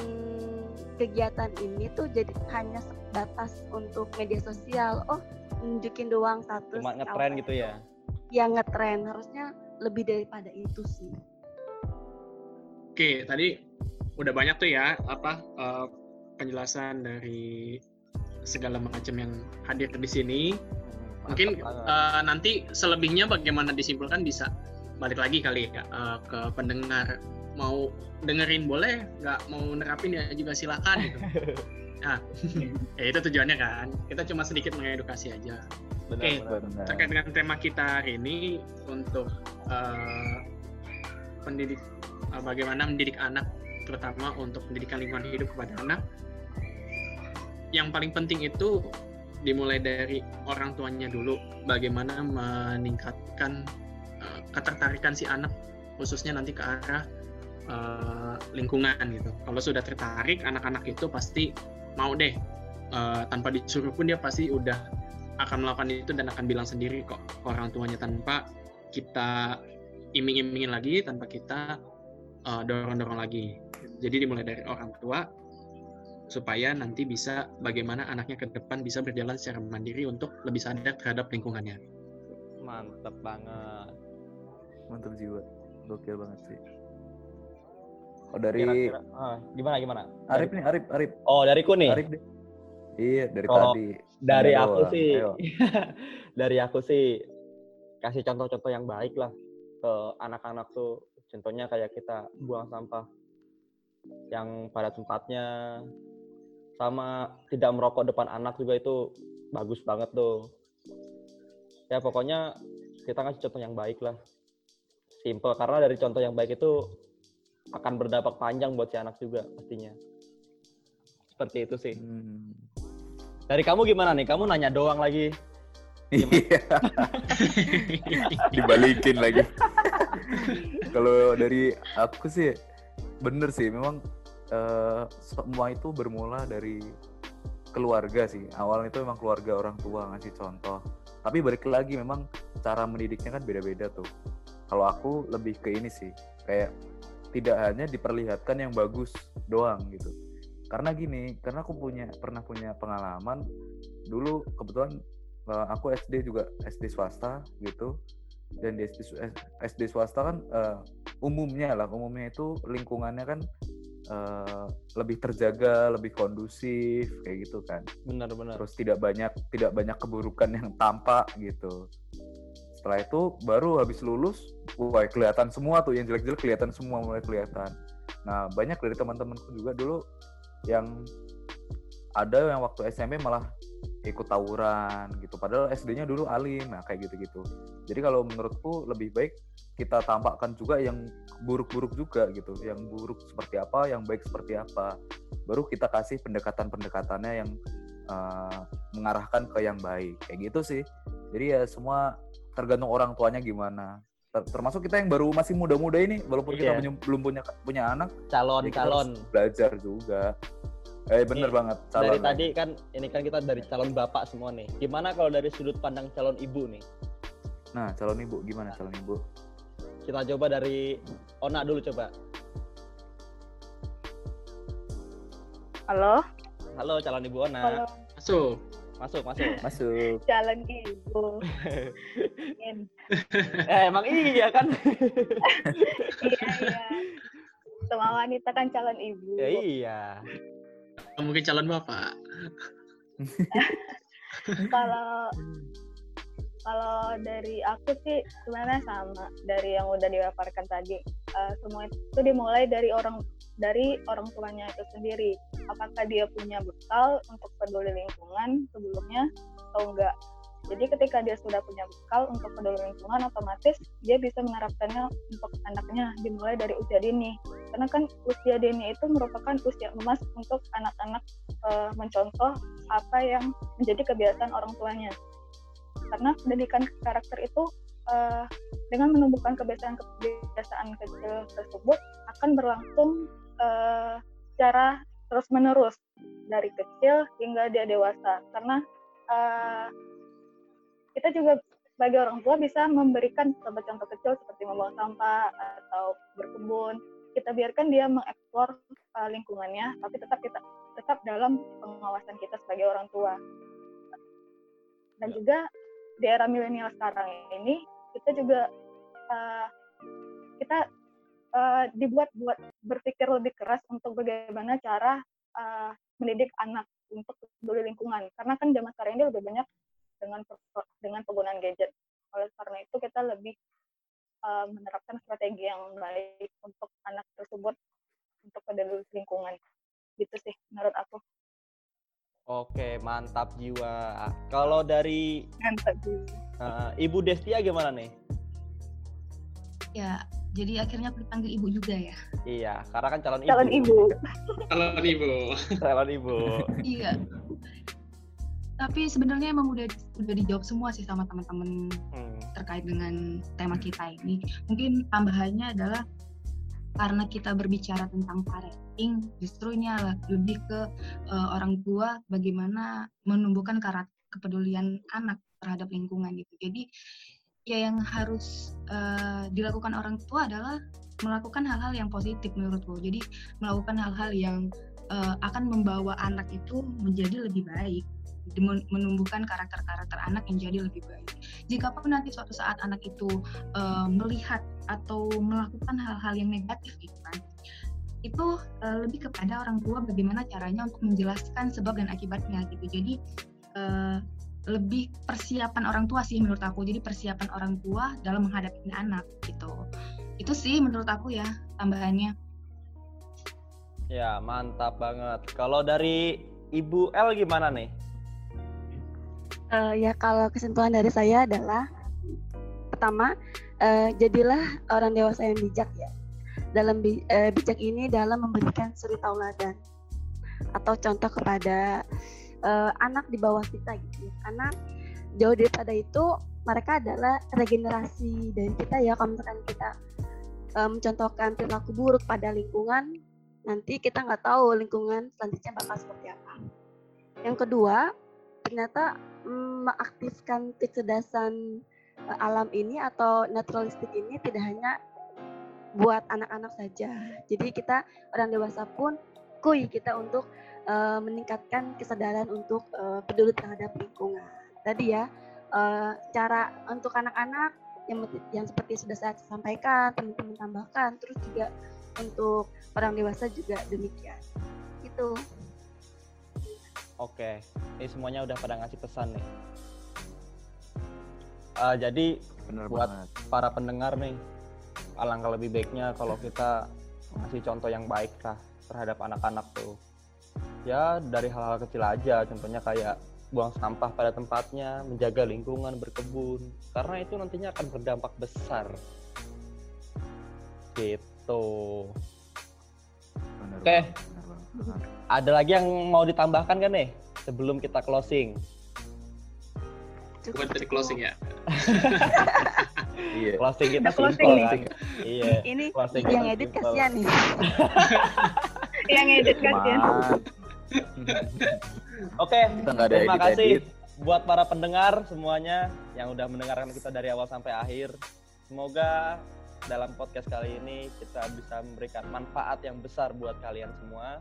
mm, kegiatan ini tuh jadi hanya sebatas untuk media sosial. Oh nunjukin doang status cuma ngetren gitu ya. Yang ngetren harusnya lebih daripada itu sih Oke, tadi udah banyak tuh ya apa eh, penjelasan dari segala macam yang hadir di sini. Mungkin Mantap banget. eh, nanti selebihnya bagaimana disimpulkan bisa balik lagi kali ya eh, ke pendengar mau dengerin boleh, nggak mau nerapin ya juga silakan gitu. Nah, ya itu tujuannya kan. Kita cuma sedikit mengedukasi aja. Benar, oke. benar. Benar. Terkait dengan tema kita hari ini untuk eh, pendidik eh, bagaimana mendidik anak terutama untuk pendidikan lingkungan hidup kepada anak yang paling penting itu dimulai dari orang tuanya dulu bagaimana meningkatkan eh, ketertarikan si anak khususnya nanti ke arah eh, lingkungan gitu kalau sudah tertarik anak-anak itu pasti mau deh eh, tanpa disuruh pun dia pasti udah akan melakukan itu dan akan bilang sendiri kok ke orang tuanya tanpa kita iming-imingin lagi tanpa kita eh, dorong-dorong lagi jadi dimulai dari orang tua supaya nanti bisa bagaimana anaknya ke depan bisa berjalan secara mandiri untuk lebih sadar terhadap lingkungannya. Mantep banget. Mantap jiwa. Gokil banget sih. Oh dari Kira-kira, ah, gimana gimana? Arif nih, Arif, Arif, Oh dariku nih. Arif deh. Iya, dari Kalau tadi. Dari aku sih, dari aku sih kasih contoh-contoh yang baik lah ke anak-anak tuh. Contohnya kayak kita buang sampah yang pada tempatnya, sama tidak merokok depan anak juga itu bagus banget tuh. Ya pokoknya kita kasih contoh yang baik lah. Simple karena dari contoh yang baik itu akan berdampak panjang buat si anak juga pastinya. Seperti itu sih. Hmm. Dari kamu gimana nih? Kamu nanya doang lagi. Iya. Dibalikin lagi. Kalau dari aku sih bener sih memang eh, semua itu bermula dari keluarga sih. Awalnya itu memang keluarga orang tua ngasih contoh. Tapi balik lagi memang cara mendidiknya kan beda-beda tuh. Kalau aku lebih ke ini sih, kayak tidak hanya diperlihatkan yang bagus doang gitu. Karena gini, karena aku punya pernah punya pengalaman dulu kebetulan eh, aku SD juga SD swasta gitu. Dan di SD, su- eh, SD swasta kan eh, umumnya lah umumnya itu lingkungannya kan eh, lebih terjaga lebih kondusif kayak gitu kan. Benar-benar. terus tidak banyak tidak banyak keburukan yang tampak gitu. Setelah itu baru habis lulus wah kelihatan semua tuh yang jelek-jelek kelihatan semua mulai kelihatan. Nah banyak dari teman-temanku juga dulu yang ada yang waktu SMP malah ikut tawuran gitu. Padahal SD-nya dulu alim nah kayak gitu-gitu. Jadi kalau menurutku lebih baik kita tampakkan juga yang buruk-buruk juga gitu. Yang buruk seperti apa yang baik seperti apa. Baru kita kasih pendekatan-pendekatannya yang uh, mengarahkan ke yang baik. Kayak gitu sih. Jadi ya semua tergantung orang tuanya gimana termasuk kita yang baru masih muda-muda ini walaupun kita Iya. punya- belum punya punya anak Calon, ya kita calon. harus belajar juga eh bener Nih, banget Dari calon tadi kan ini kan kita dari calon bapak semua nih. Gimana kalau dari sudut pandang calon ibu nih? nah calon ibu gimana calon ibu Kita coba dari Ona dulu coba. Halo, Halo calon ibu Ona. halo, Masuk. Masuk, masuk. masuk calon ibu. Eh, emang iya kan? iya, iya. Semua wanita kan calon ibu. ya iya. Mungkin calon bapak. Kalau kalau dari aku sih sebenarnya sama dari yang udah dipaparkan tadi. Eh, semua itu dimulai dari orang dari orang tuanya itu sendiri. Apakah dia punya bekal untuk peduli lingkungan sebelumnya atau enggak? Jadi ketika dia sudah punya bekal untuk peduli lingkungan, otomatis dia bisa menerapkannya untuk anaknya dimulai dari usia dini. Karena kan usia dini itu merupakan usia emas untuk anak-anak eh, mencontoh apa yang menjadi kebiasaan orang tuanya. Karena pendidikan karakter itu eh, dengan menumbuhkan kebiasaan-kebiasaan kecil tersebut akan berlangsung eh, secara terus-menerus dari kecil hingga dia dewasa. Karena eh, kita juga sebagai orang tua bisa memberikan contoh-contoh kecil seperti membuang sampah atau berkebun. Kita biarkan dia mengeksplor eh, lingkungannya, tapi tetap kita tetap dalam pengawasan kita sebagai orang tua. Dan juga di era milenial sekarang ini kita juga eh, kita eh, dibuat buat berpikir lebih keras untuk bagaimana cara eh, mendidik anak untuk peduli lingkungan. Karena kan zaman sekarang ini lebih banyak dengan dengan penggunaan gadget. Oleh karena itu kita lebih eh, menerapkan strategi yang baik untuk anak tersebut untuk peduli lingkungan. Gitu sih menurut aku. Oke, mantap jiwa. Kalau dari Mantap. eh, Ibu Destia gimana nih? Ya, jadi akhirnya aku dipanggil ibu juga ya. Iya, karena kan calon, Calon ibu. Calon ibu. Calon ibu. iya. Tapi sebenarnya emang udah udah dijawab semua sih sama teman-teman Hmm. terkait dengan tema kita ini. Mungkin tambahannya adalah karena kita berbicara tentang parenting, justru ini lebih ke eh, orang tua bagaimana menumbuhkan karakter kepedulian anak terhadap lingkungan gitu. Jadi ya yang harus eh, dilakukan orang tua adalah melakukan hal-hal yang positif menurutku. Jadi melakukan hal-hal yang eh, akan membawa anak itu menjadi lebih baik, men- menumbuhkan karakter-karakter anak yang jadi lebih baik. Jikapun nanti suatu saat anak itu eh, melihat atau melakukan hal-hal yang negatif gitu kan, itu eh, lebih kepada orang tua bagaimana caranya untuk menjelaskan sebab dan akibatnya gitu. Jadi eh, lebih persiapan orang tua sih menurut aku. Jadi persiapan orang tua dalam menghadapi anak gitu. Itu sih menurut aku ya tambahannya. Ya, mantap banget. Kalau dari Ibu L gimana nih? Eh, ya kalau kesimpulan dari saya adalah pertama eh, jadilah orang dewasa yang bijak ya. Dalam eh, bijak ini dalam memberikan suri tauladan atau contoh kepada eh, anak di bawah kita gitu ya. Karena jauh daripada itu mereka adalah regenerasi dari kita ya. Kalau misalkan kita eh, mencontohkan perilaku buruk pada lingkungan, nanti kita nggak tahu lingkungan selanjutnya bakal seperti apa. Yang kedua, ternyata mm, mengaktifkan kecerdasan eh, alam ini atau naturalistik ini tidak hanya buat anak-anak saja. Jadi kita orang dewasa pun kui kita untuk eh, meningkatkan kesadaran untuk eh, peduli terhadap lingkungan. Tadi ya eh, cara untuk anak-anak yang yang seperti sudah saya sampaikan, teman-teman tambahkan, terus juga untuk orang dewasa juga demikian. Itu. Oke, ini semuanya udah pada ngasih pesan nih. Eh, jadi Bener Buat- banget. para pendengar nih, alangkah lebih baiknya kalau kita ngasih contoh yang baik lah terhadap anak-anak tuh. Ya dari hal-hal kecil aja, contohnya kayak buang sampah pada tempatnya, menjaga lingkungan, berkebun, karena itu nantinya akan berdampak besar. Gitu. Oke. Bener. Ada lagi yang mau ditambahkan kan nih sebelum kita closing? Bukan dari closing ya. Iya. Closing kita closing simple nih. kan? Iya. Ini Closing yang edit simple. kasihan nih. yang edit kasihan Oke, ada terima kasih edit-edit. buat para pendengar semuanya yang udah mendengarkan kita dari awal sampai akhir. Semoga dalam podcast kali ini kita bisa memberikan manfaat yang besar buat kalian semua.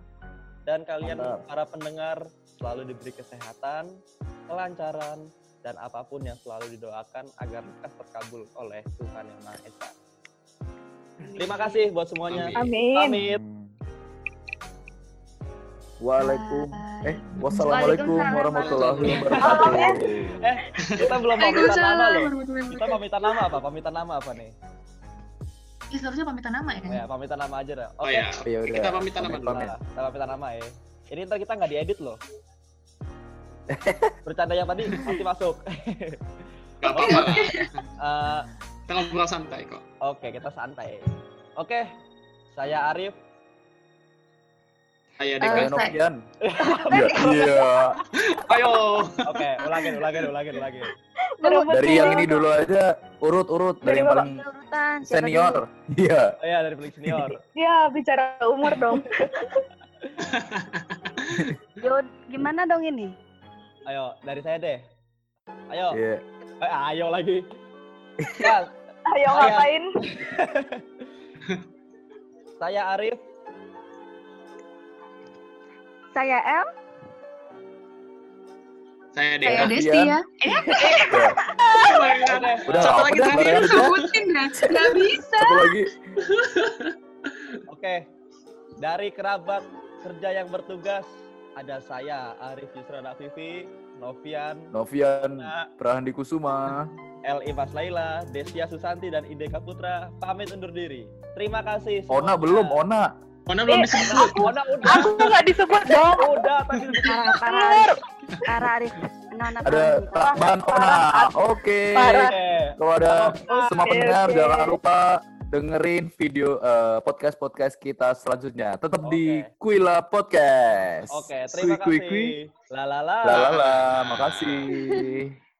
Dan kalian Mantap. para pendengar selalu diberi kesehatan, kelancaran, dan apa pun yang selalu didoakan agar lekas terkabul oleh Tuhan Yang Maha Esa. Terima kasih buat semuanya. Amin. amin Pamit. Waalaikum. Eh, wassalamualaikum warahmatullahi wabarakatuh. Eh, kita belum pamitan nama loh. Kita pamitan nama apa? Pamitan nama apa nih? Ya, seharusnya pamitan nama ya. Oh ya, pamitan nama aja dah. Oh Oke. ya. Ya udah. Kita pamitan nama dulu. pamit. Kita pamitan nama ya. Ini ntar kita nggak diedit loh. Bercanda yang tadi pasti masuk. Gak apa-apa lah. Eh, Kita ngobrol santai kok. Oke, kita santai. Oke, saya Arif. Saya Deka. Saya saya- Novian. Iya. Iya. Ayo. Oke, ulangin, ulangin, ulangin, ulangin. Dari yang ini dulu aja urut-urut dari yang Dari paling Urutan, senior. Iya. Oh iya, dari paling senior. dia bicara umur dong Yo, gimana dong ini? Ayo, dari saya deh. Ayo, Iya. eh, ayo lagi. Ya, ayo Saya- ngapain saya Arif. Saya El. Saya Saya Deka. Desti ya. Eh, Iya. Udah Satu apa lagi tadi lu udah. sebutin dah. Nggak bisa. Satu lagi. Oke, dari kerabat kerja yang bertugas ada saya Arif Yusra Nafifi, Novian, Novian Nah, Prahandi Kusuma. L. Imas Laila, Desia Susanti, dan Ide Kaputra pamit undur diri. Terima kasih. Ona semuanya. belum, Ona. Ona belum Eh, disebut. Ona udah, aku nggak disebut dong udah tadi Para para Arif. Anak-anak Ada kami. Takban Ona. Oke. Oke. Kalau ada semua pendengar jangan lupa dengerin video eh, podcast-podcast kita selanjutnya. Tetap di Oke. Kuila Podcast. Oke, terima Kui, kui, kasih. kui. La la la. Lalala, makasih.